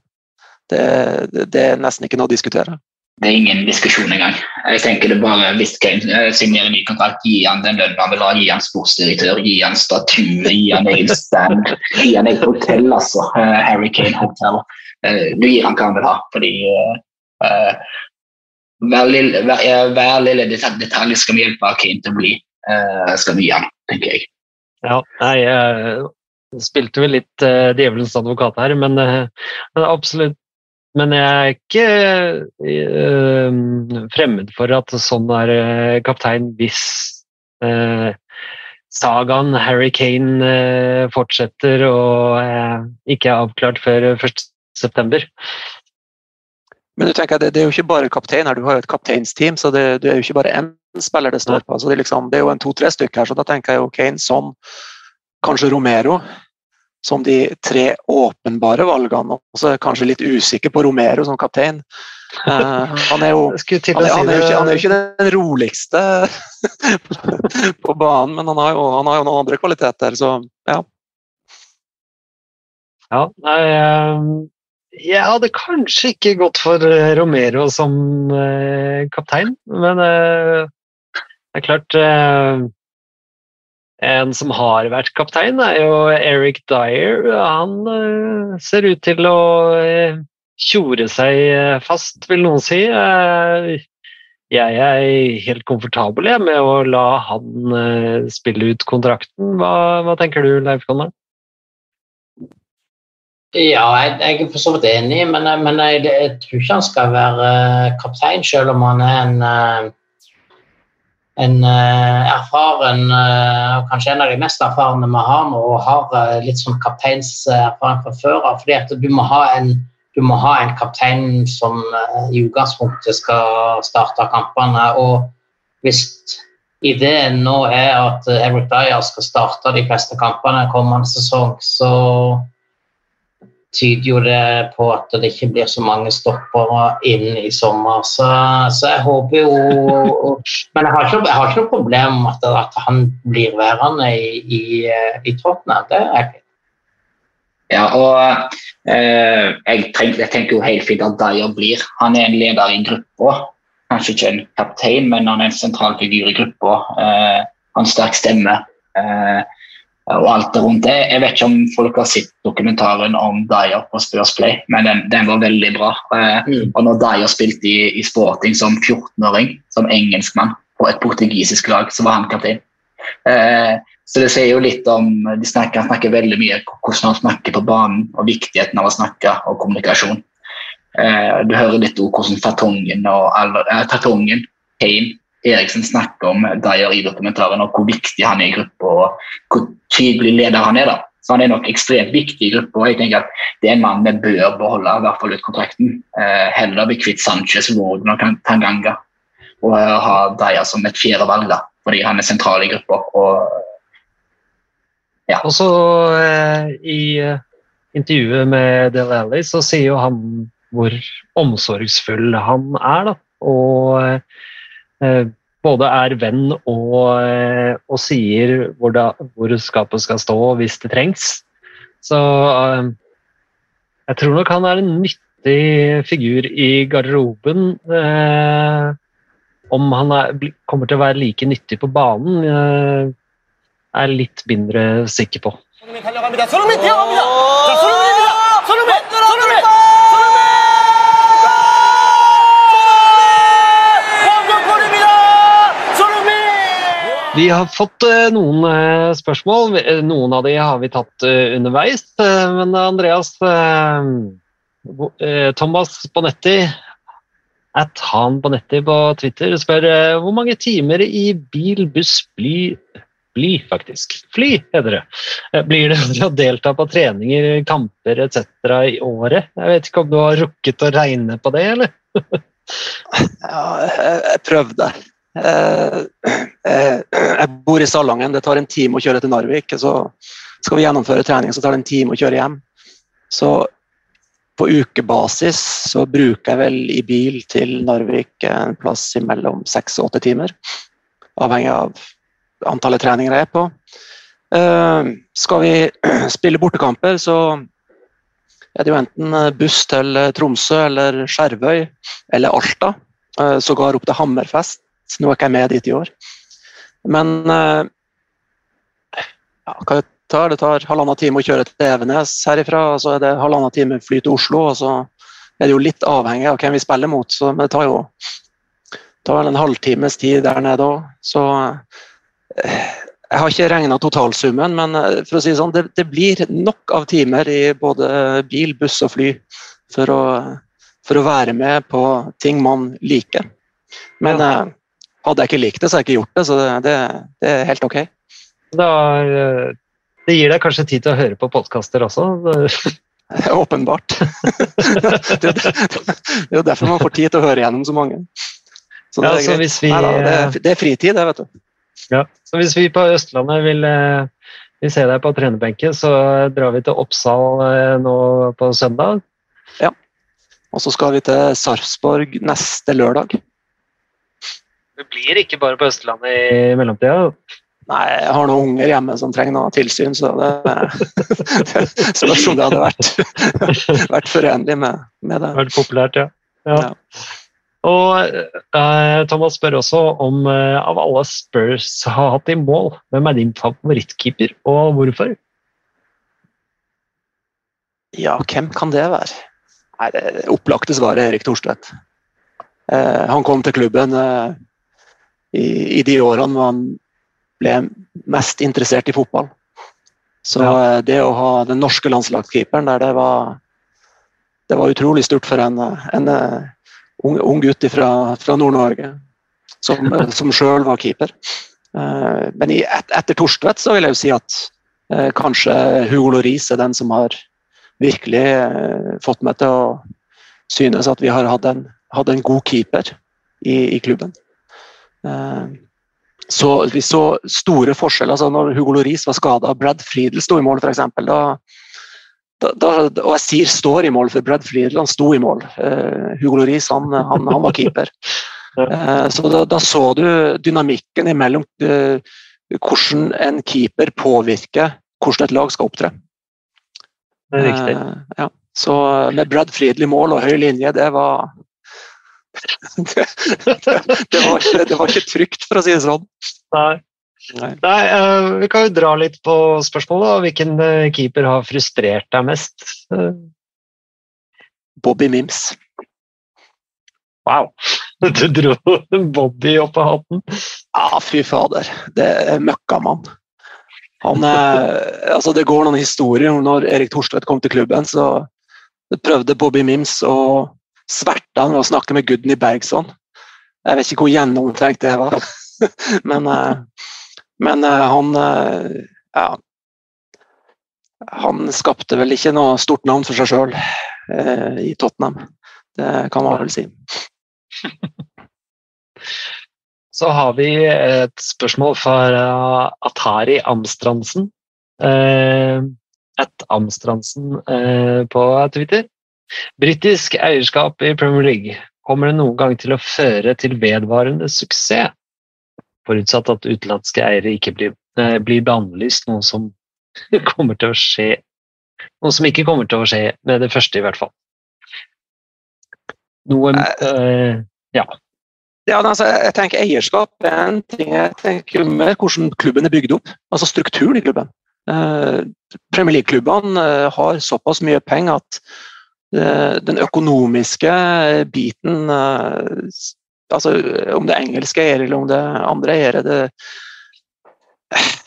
S3: Det, det, det er nesten ikke noe å diskutere.
S2: Det er ingen diskusjon engang. Jeg tenker det bare Hvis Kane eh, signerer ny kontrakt, gi han den lønnen han vil ha, gi han sportsdirektør, gi han statue, gi han egen stand, gi han et hotell, altså. Harry Kane Hotel. Du gir han hva han vil ha, fordi eh, hver, lille, hver, hver lille detalj skal vi hjelpe Kane til å bli. Uh, skal vi gi han, tenker jeg.
S1: Ja, nei, jeg spilte vel litt uh, djevelens advokat her, men, uh, men absolutt. Men jeg er ikke eh, fremmed for at sånn er eh, kaptein hvis eh, sagaen Harry Kane eh, fortsetter og eh, ikke er avklart før 1.9.
S3: Men du tenker, det, det er jo ikke bare kaptein her, du har jo et kapteinsteam, så det, det er jo ikke bare én spiller det står på. Så det, liksom, det er jo en to-tre stykker her, så da tenker jeg jo Kane, Son, kanskje Romero som de tre åpenbare valgene. Og så er jeg kanskje litt usikker på Romero som kaptein. Uh, han er jo han er, han, er ikke, han er ikke den roligste på banen, men han har, jo, han har jo noen andre kvaliteter, så ja.
S1: Ja, nei, eh, jeg hadde kanskje ikke gått for Romero som eh, kaptein, men det er klart eh, En som har vært kaptein, er jo Eric Dyer. Han eh, ser ut til å eh, tjore seg fast, vil noen si. Jeg er helt komfortabel jeg, med å la han spille ut kontrakten. Hva, hva tenker du, Leif Konrad?
S4: Ja, jeg, jeg er for så vidt enig, men, men jeg, jeg tror ikke han skal være kaptein, selv om han er en, en eh, erfaren eh, og Kanskje en av de mest erfarne vi har nå, og har eh, litt sånn kapteinserfaring fra før av. fordi du du må ha en kaptein som i utgangspunktet skal starte kampene. Og hvis ideen nå er at Eric Dyer skal starte de fleste kampene kommende sesong, så tyder jo det på at det ikke blir så mange stoppere inn i sommer. Så, så jeg håper jo Men jeg har ikke, jeg har ikke noe problem med at, at han blir værende i, i, i Tottenham. Det er fint.
S2: Ja, og eh, jeg, tenker, jeg, tenker, jo helt fint at Dyer blir. Han er en leder i gruppa. Kanskje ikke en kaptein, men han er en sentral figur i gruppa. Eh, han har sterk stemme. Eh, og alt det rundt det. Jeg vet ikke om folk har sett dokumentaren om Dyer på Spurs Play, men den, den var veldig bra. Eh, mm. Og når Dyer spilte i, i Sporting som 14-åring, som engelskmann på et portugisisk lag, så var han kaptein. Eh, så det sier jo litt om de snakker, Han snakker veldig mye om hvordan han snakker på banen, og viktigheten av å snakke og kommunikasjon. Eh, du hører litt om hvordan Fatongen og alle, eh, Tatongen, Kane Eriksen snakker om Dyer i dokumentaren, og hvor viktig han er i gruppa, og hvor tydelig leder han er. da. Så Han er nok ekstremt viktig i gruppa. jeg tenker at Det er en mann vi bør beholde, i hvert fall ut kontrakten. Eh, heller bli kvitt Sanchez, Warden og Tanganga. Og uh, ha Dyer som et fjerde valg, da, fordi han er sentral i gruppa. Og,
S1: ja. så eh, i uh, intervjuet med Del Alli så sier jo han hvor omsorgsfull han er. da, og Eh, både er venn og, eh, og sier hvor, da, hvor, skapet skal stå hvis det trengs. Så eh, jeg tror nok han er en nyttig figur i garderoben. Eh, om han er, kommer til å være like nyttig på banen, er er litt mindre sikker på. Vi har fått eh, noen eh, spørsmål. Eh, noen av de har vi tatt underveis. Men Andreas Thomas Bonetti at han Bonetti på Twitter spør hvor mange timer i bil, buss, bly, bly faktisk. Fly, heter det. Blir det å delta på treninger, kamper etc. i året? Jeg vet ikke om du har rukket å regne på det, eller?
S3: ja, jeg prøvde. Eh, eh, jeg bor i Salangen, det tar en time å kjøre til Narvik. Så skal vi gjennomføre trening, så tar det en time å kjøre hjem. Så på ukebasis så bruker jeg vel i bil til Narvik en plass mellom seks og åtte timer. Avhengig av antallet treninger jeg er på. Uh, skal vi spille bortekamper, så er det jo enten buss til Tromsø eller Skjervøy eller Alta. Sågar opp til Hammerfest. Nå er ikke jeg med dit i år. Men eh, ja, hva det tar? Det tar halvannen time å kjøre til Evenes herifra, og så er det halvannen time fly til Oslo. og så er det jo litt avhengig av hvem vi spiller mot, så det tar jo tar vel en halvtimes tid der nede òg. Så eh, jeg har ikke regna totalsummen, men eh, for å si det sånn, det, det, blir nok av timer i både bil, buss og fly for å, for å være med på ting man liker. Men ja. Hadde jeg ikke likt det, så hadde jeg ikke gjort det, så det, det, det er helt ok.
S1: Da, det gir deg kanskje tid til å høre på podkaster også?
S3: Åpenbart. det, er jo derfor man får tid til å høre gjennom så mange. Så det, ja, er, vi, Nei, da, det, det er fritid, det, vet du.
S1: Ja, så Hvis vi på Østlandet vil, eh, vil se deg på trenerbenken, så drar vi til Oppsal eh, nå på søndag?
S3: Ja. Og så skal vi til Sarpsborg neste lørdag.
S1: Det blir ikke bare på Østlandet i mellomtida?
S3: Nei, jeg har noen unger hjemme som trenger noe tilsyn, så det, det spørs om det hadde vært, vært forenlig med, med, det.
S1: Vært populært, ja. ja. ja. Og eh, Thomas spør også om eh, av alle Spurs har hatt i mål, hvem er din favorittkeeper, og hvorfor?
S3: Ja, hvem kan det være? Nei, Det opplagte svaret er Erik Thorstvedt. Eh, han kom til klubben eh, i, i de årene man ble mest interessert i fotball. Så ja. Eh, det å ha den norske landslagskeeperen der, det var, det var utrolig stort for en, en uh, ung, ung, gutt fra, fra Nord-Norge som, som sjøl var keeper. Uh, men i, et, etter Torstvedt så vil jeg jo si at kanskje Hugo Loris er den som har virkelig eh, fått meg til å synes at vi har hatt en, hatt en god keeper i, i klubben. Eh, så vi så store forskjeller. altså Når Hugo Loris var skada og Brad Friedel sto i mål, f.eks. Da, da, da, og jeg sier 'står i mål', for Brad Friedel han sto i mål. Uh, Hugo Loris han, han, han var keeper. Uh, så da, da, så du dynamikken imellom hvordan en keeper påvirker hvordan et lag skal opptre.
S1: Det riktig.
S3: ja. Så med Brad Friedel i mål og høy linje, det var det, det, var ikke, det, var ikke, trygt, for å si det sånn.
S1: Nei. Nei. Nei uh, vi kan jo dra litt på spørsmålet. Hvilken uh, keeper har frustrert deg mest? Uh.
S3: Bobby Mims.
S1: Wow! Du dro Bobby opp av hatten?
S3: Ja, fy fader. Det er møkkamann. Han, er, altså det går noen historier når Erik Thorstvedt kom til klubben, så prøvde Bobby Mims å sverte han ved å snakke med Gudny Bergson. Jeg vet ikke hvor gjennomtenkt det var, men, eh, men eh, han eh, ja, han skapte vel ikke noe stort navn for seg sjøl eh, i Tottenham. Det kan man vel si.
S1: Så har vi et spørsmål fra Atari Amstrandsen. At Amstrandsen på Twitter. Britisk eierskap i Premier League, kommer det noen gang til å føre til vedvarende suksess? Forutsatt at utenlandske eiere ikke blir, eh, blir bannlyst, noe som kommer til å skje Noe som ikke kommer til å skje med det første, i hvert fall. Noe eh, Ja.
S3: Ja, altså, jeg tenker Eierskap er en ting. Jeg tenker mer hvordan klubben er bygd opp. Altså strukturen i klubben. Eh, Premier League-klubbene eh, har såpass mye penger at den økonomiske biten eh, altså Om det engelske eiere eller om det andre eiere, det,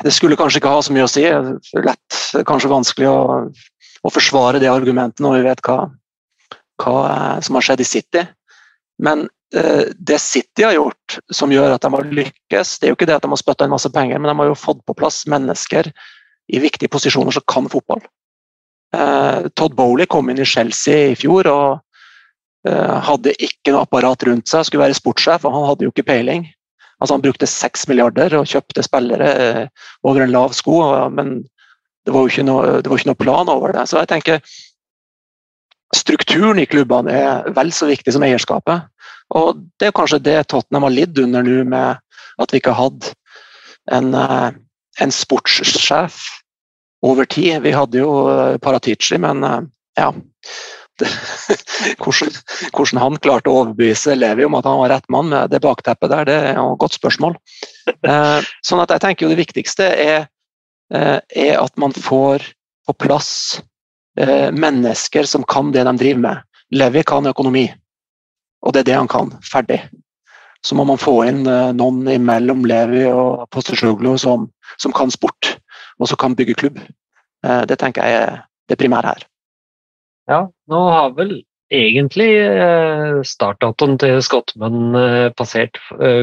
S3: det, skulle kanskje ikke ha så mye å si. Lett, kanskje vanskelig å, å forsvare det argumentet når vi vet hva, hva som har skjedd i City. Men eh, det City har gjort som gjør at de har lykkes, det er jo ikke det at de har spytta inn masse penger, men de har jo fått på plass mennesker i viktige posisjoner som kan fotball. Eh, Todd Bowley kom inn i Chelsea i fjor og eh, hadde ikke noe apparat rundt seg, skulle være sportssjef, og han hadde jo ikke peiling. Altså Han brukte seks milliarder og kjøpte spillere eh, over en lav sko, men det var jo ikke noe, ikke noe plan over det. Så jeg tenker strukturen i klubbene er vel så viktig som eierskapet. Og det er kanskje det Tottenham har lidd under nå, med at vi ikke har hatt en, en sportssjef over tid. Vi hadde jo eh, Paratici, men eh, ja hvordan, hvordan, han klarte å overbevise Levi om at han var rett mann med det bakteppet der, det er jo et godt spørsmål. Eh, sånn at jeg tenker jo det viktigste er, er at man får på plass mennesker som kan det de driver med. Levi kan økonomi, og det er det han kan. Ferdig. Så må man få inn noen imellom Levi og Postisjoglu som, som kan sport og så kan bygge klubb. Eh, det tenker jeg er det primære her.
S1: Ja, nå har vel egentlig eh, startdatoen til Skottmann eh, passert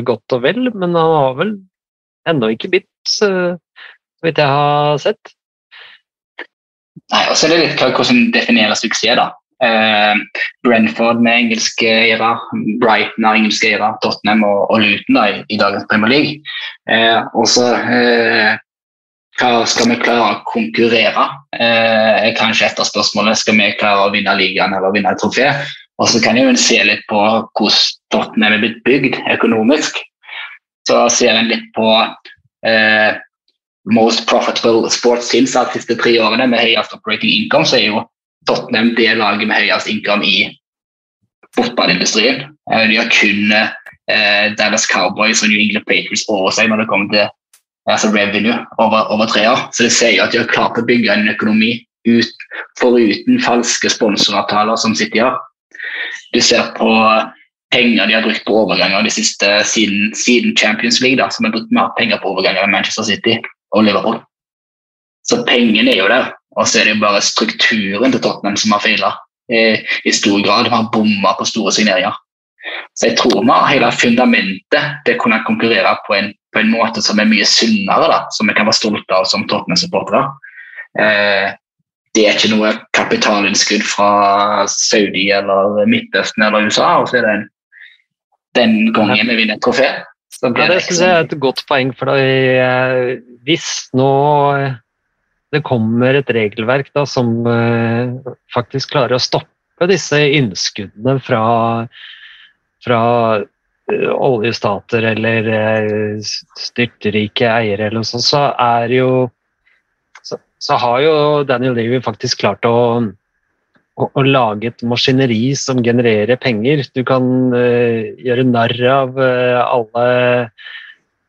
S1: godt og vel, men han har vel ennå ikke bitt, så vidt jeg har sett.
S2: Nei, og så er det litt hvordan definerer suksess, da. Uh, Brentford med engelske eiere, Brighton har engelske eiere, Tottenham og, og Luton da, i, i, dagens Premier League. Uh, og så eh, hva skal vi klare å konkurrere? Eh, kanskje av spørsmålene, skal vi klare å vinne ligaen eller vinne et trofé. Og så kan jeg se litt på hvordan Tottenham er blitt bygd økonomisk. Så ser en litt på eh, most profitable sports teams de siste tre årene med høyest operating income, så er jo Tottenham det laget med høyest income i fotballindustrien. Eh, de har kun eh, Dallas Cowboys og New England Patriots over seg når det kommer til altså revenue over, over tre år. Så det sier at de har klart å bygge en økonomi ut, foruten falske sponsoravtaler som City har. Du ser på penger de har brukt på overganger de siste, siden, siden Champions League, da, som har brukt mer penger på overganger enn Manchester City og Liverpool. Så pengene er jo der, og så er det jo bare strukturen til Tottenham som har feila i, i stor grad. De har bomma på store signeringer. Så jeg tror vi har hele fundamentet til å kunne konkurrere på en på en måte som er mye sunnere, da, som vi kan være stolte av som Tottenham-supportere. Eh, det er ikke noe kapitalinnskudd fra Saudi eller Midtøsten eller USA, og så er det en, den gangen vi vinner et trofé.
S1: Ja, det syns jeg er et godt poeng. for da, eh, Hvis nå eh, det kommer et regelverk da, som eh, faktisk klarer å stoppe disse innskuddene fra, fra oljestater eller styrterike styrtrike eiere eller noe sånt, så er jo så, så har jo Daniel Levy faktisk klart å, å, å lage et maskineri som genererer penger. Du kan uh, gjøre narr av uh, alle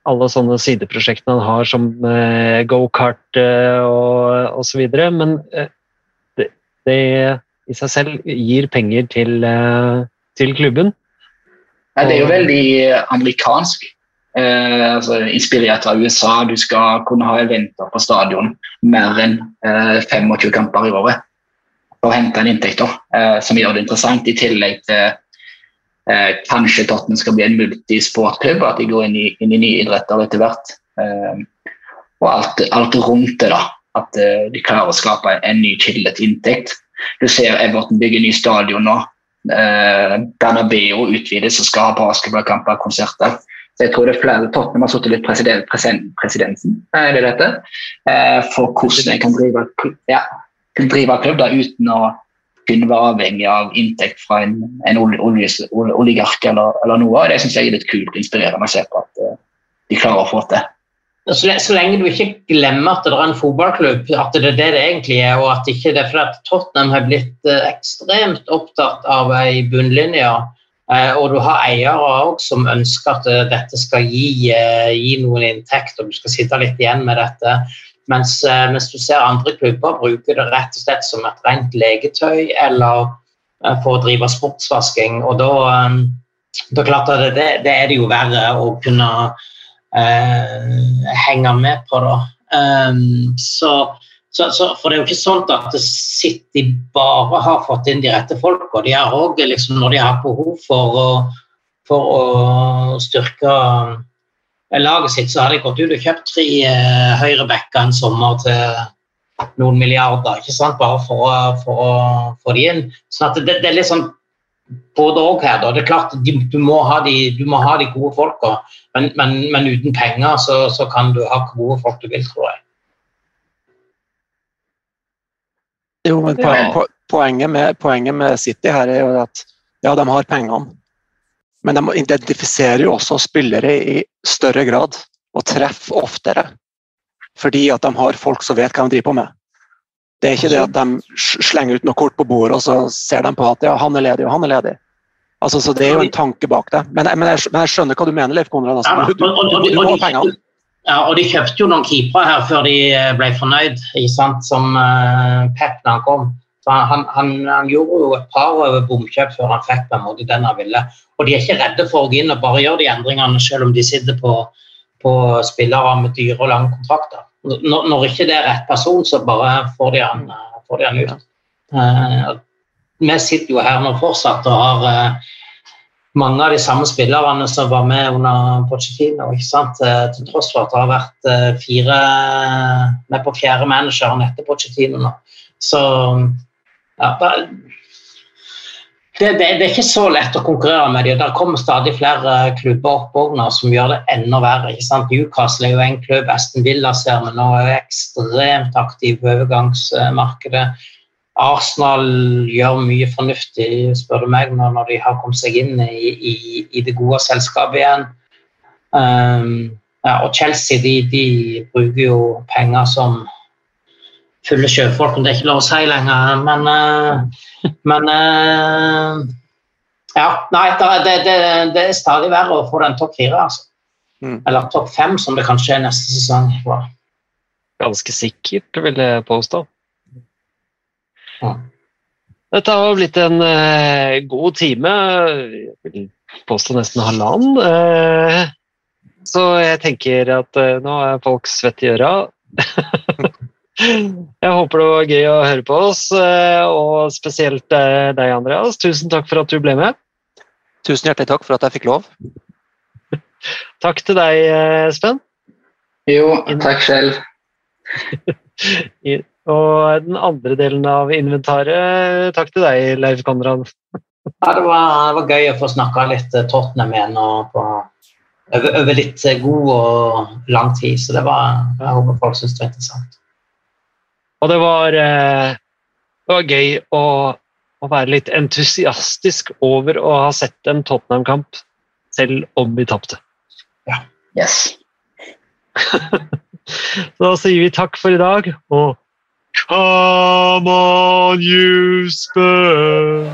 S1: alle sånne sideprosjektene han har som uh, gokart uh, og osv. Men eh, det, det i seg selv gir penger til, eh, til klubben.
S2: Det er jo veldig amerikansk. Eh, altså, inspirert av USA. Du skal kunne ha eventer på stadion mer enn eh, 25 kamper i året for å hente en inntekt eh, som gjør det interessant. I tillegg til eh, kanskje Tottenham skal bli en multisportklubb, at de går inn i, inn i nye idretter etter hvert. Eh, og alt, alt rundt det, da. At eh, de klarer å skape en ny kilde til inntekt. Du ser Everton bygge ny stadion nå. Eh, Bernabeu utvides og skal ha basketballkamper og konserter. Så jeg tror det er flere Tottenham har sittet litt president, president, presidensen er det dette, eh, for hvordan jeg kan drive, ja, drive klubb da, uten å kunne være avhengig av inntekt fra en, en oligark eller, eller noe. og Det syns jeg er litt kult og inspirerende å se på at eh, de klarer å få til.
S4: Så, så lenge du ikke glemmer at det er en fotballklubb, at det er det det egentlig er, og at ikke det er fordi at Tottenham har blitt eh, ekstremt opptatt av ei bunnlinje, eh, og du har eiere også som ønsker at eh, dette skal gi, gi noen inntekt, og du skal sitte litt igjen med dette. Mens, mens du ser andre klubber bruker det rett og slett som et rent legetøy eller for å drive sportsvasking. Og da, da klart at det, det er det jo verre å kunne henge med på, da. Um, så, så, så, for det er jo ikke sånn at City bare har fått inn de rette folka. De har òg, liksom, når de har behov for å, for å styrke laget sitt, så har de gått ut og kjøpt tre eh, høyrebacker en sommer til noen milliarder. ikke sant, Bare for, for å få de inn. Sånn at det, det er litt sånn både og her. da. Det er klart de, du, må ha de, du må ha de gode folka, men, men, men uten penger så, så kan du ha gode folk du vil, tror jeg.
S3: Jo, men poen- po- poenget, med, poenget med City her er jo at ja, de har pengene, men de identifiserer jo også spillere i større grad og treffer oftere. Fordi at de har folk som vet hva de driver på med. Det er ikke det at de slenger ut noe kort på bordet og så ser de på at ja, han er ledig og han er ledig. Altså, så Det er jo en tanke bak det. Men, men, jeg, men jeg skjønner hva du mener, Leif Konrad. Altså. Du, du, du, må pengene.
S4: Ja, og de kjøpte jo noen keepere her før de eh, ble fornøyd, som uh, Pep da han kom. Han, han, han gjorde jo et par bomkjøp før han fikk på en måte den han ville. Og de er ikke redde for å gå inn og bare gjøre de endringene, selv om de sitter på, på spillere med dyre og lange kontrakter. Når, når ikke det er rett person, så bare får de han, eh, får de han ut. Eh, vi sitter jo her nå fortsatt og har eh, mange av de samme spillerne som var med under Pochettino. ikke sant? Til tross for at det har vært fire med på fjerde manageren etter Pochettino nå. Så ja, det, det, det, det er ikke så lett å konkurrere med dem. Det kommer stadig flere klubber opp nå som gjør det enda verre. ikke sant? Newcastle er jo en klubb, Aston Villa ser vi nå er ekstremt aktiv på overgangsmarkedet. Arsenal gjør mye fornuftig, spør du meg, nå når de har kommet seg inn i, i, i det gode selskapet igjen. Um, ja, og Chelsea de, de bruker jo penger som fulle sjøfolk, men det er ikke lov å si lenger. Men, uh, men uh, Ja, nei, det, det, det, er stadig verre å få den topp fire, altså.
S3: Mm.
S4: Eller topp fem, som det kanskje er neste sesong.
S1: Ganske sikkert, vil jeg påstå.
S4: Ja.
S1: Dette har blitt en uh, god time. Jeg vil påstå nesten halvannen. Uh, så jeg tenker at uh, nå er folk svette i øra. jeg håper det var gøy å høre på oss, eh, og spesielt eh, deg, Andreas. Tusen takk for at du ble med.
S3: Tusen hjertelig takk for at jeg fikk lov.
S1: Takk til deg, Espen.
S2: Jo, takk selv.
S1: Og den andre delen av inventaret, takk til deg, Leif Konrad.
S4: Ja, det var, det var gøy å få snakka litt eh, Tottenham igjen på, over, over litt eh, god og lang tid. Så det var, jeg håper folk syns det var interessant.
S1: Og det var, eh, det var gøy å, å være litt entusiastisk over å ha sett en Tottenham-kamp, selv om vi tapte.
S2: Yes.
S1: Så da sier vi takk for i dag, og Come on, you Spurs!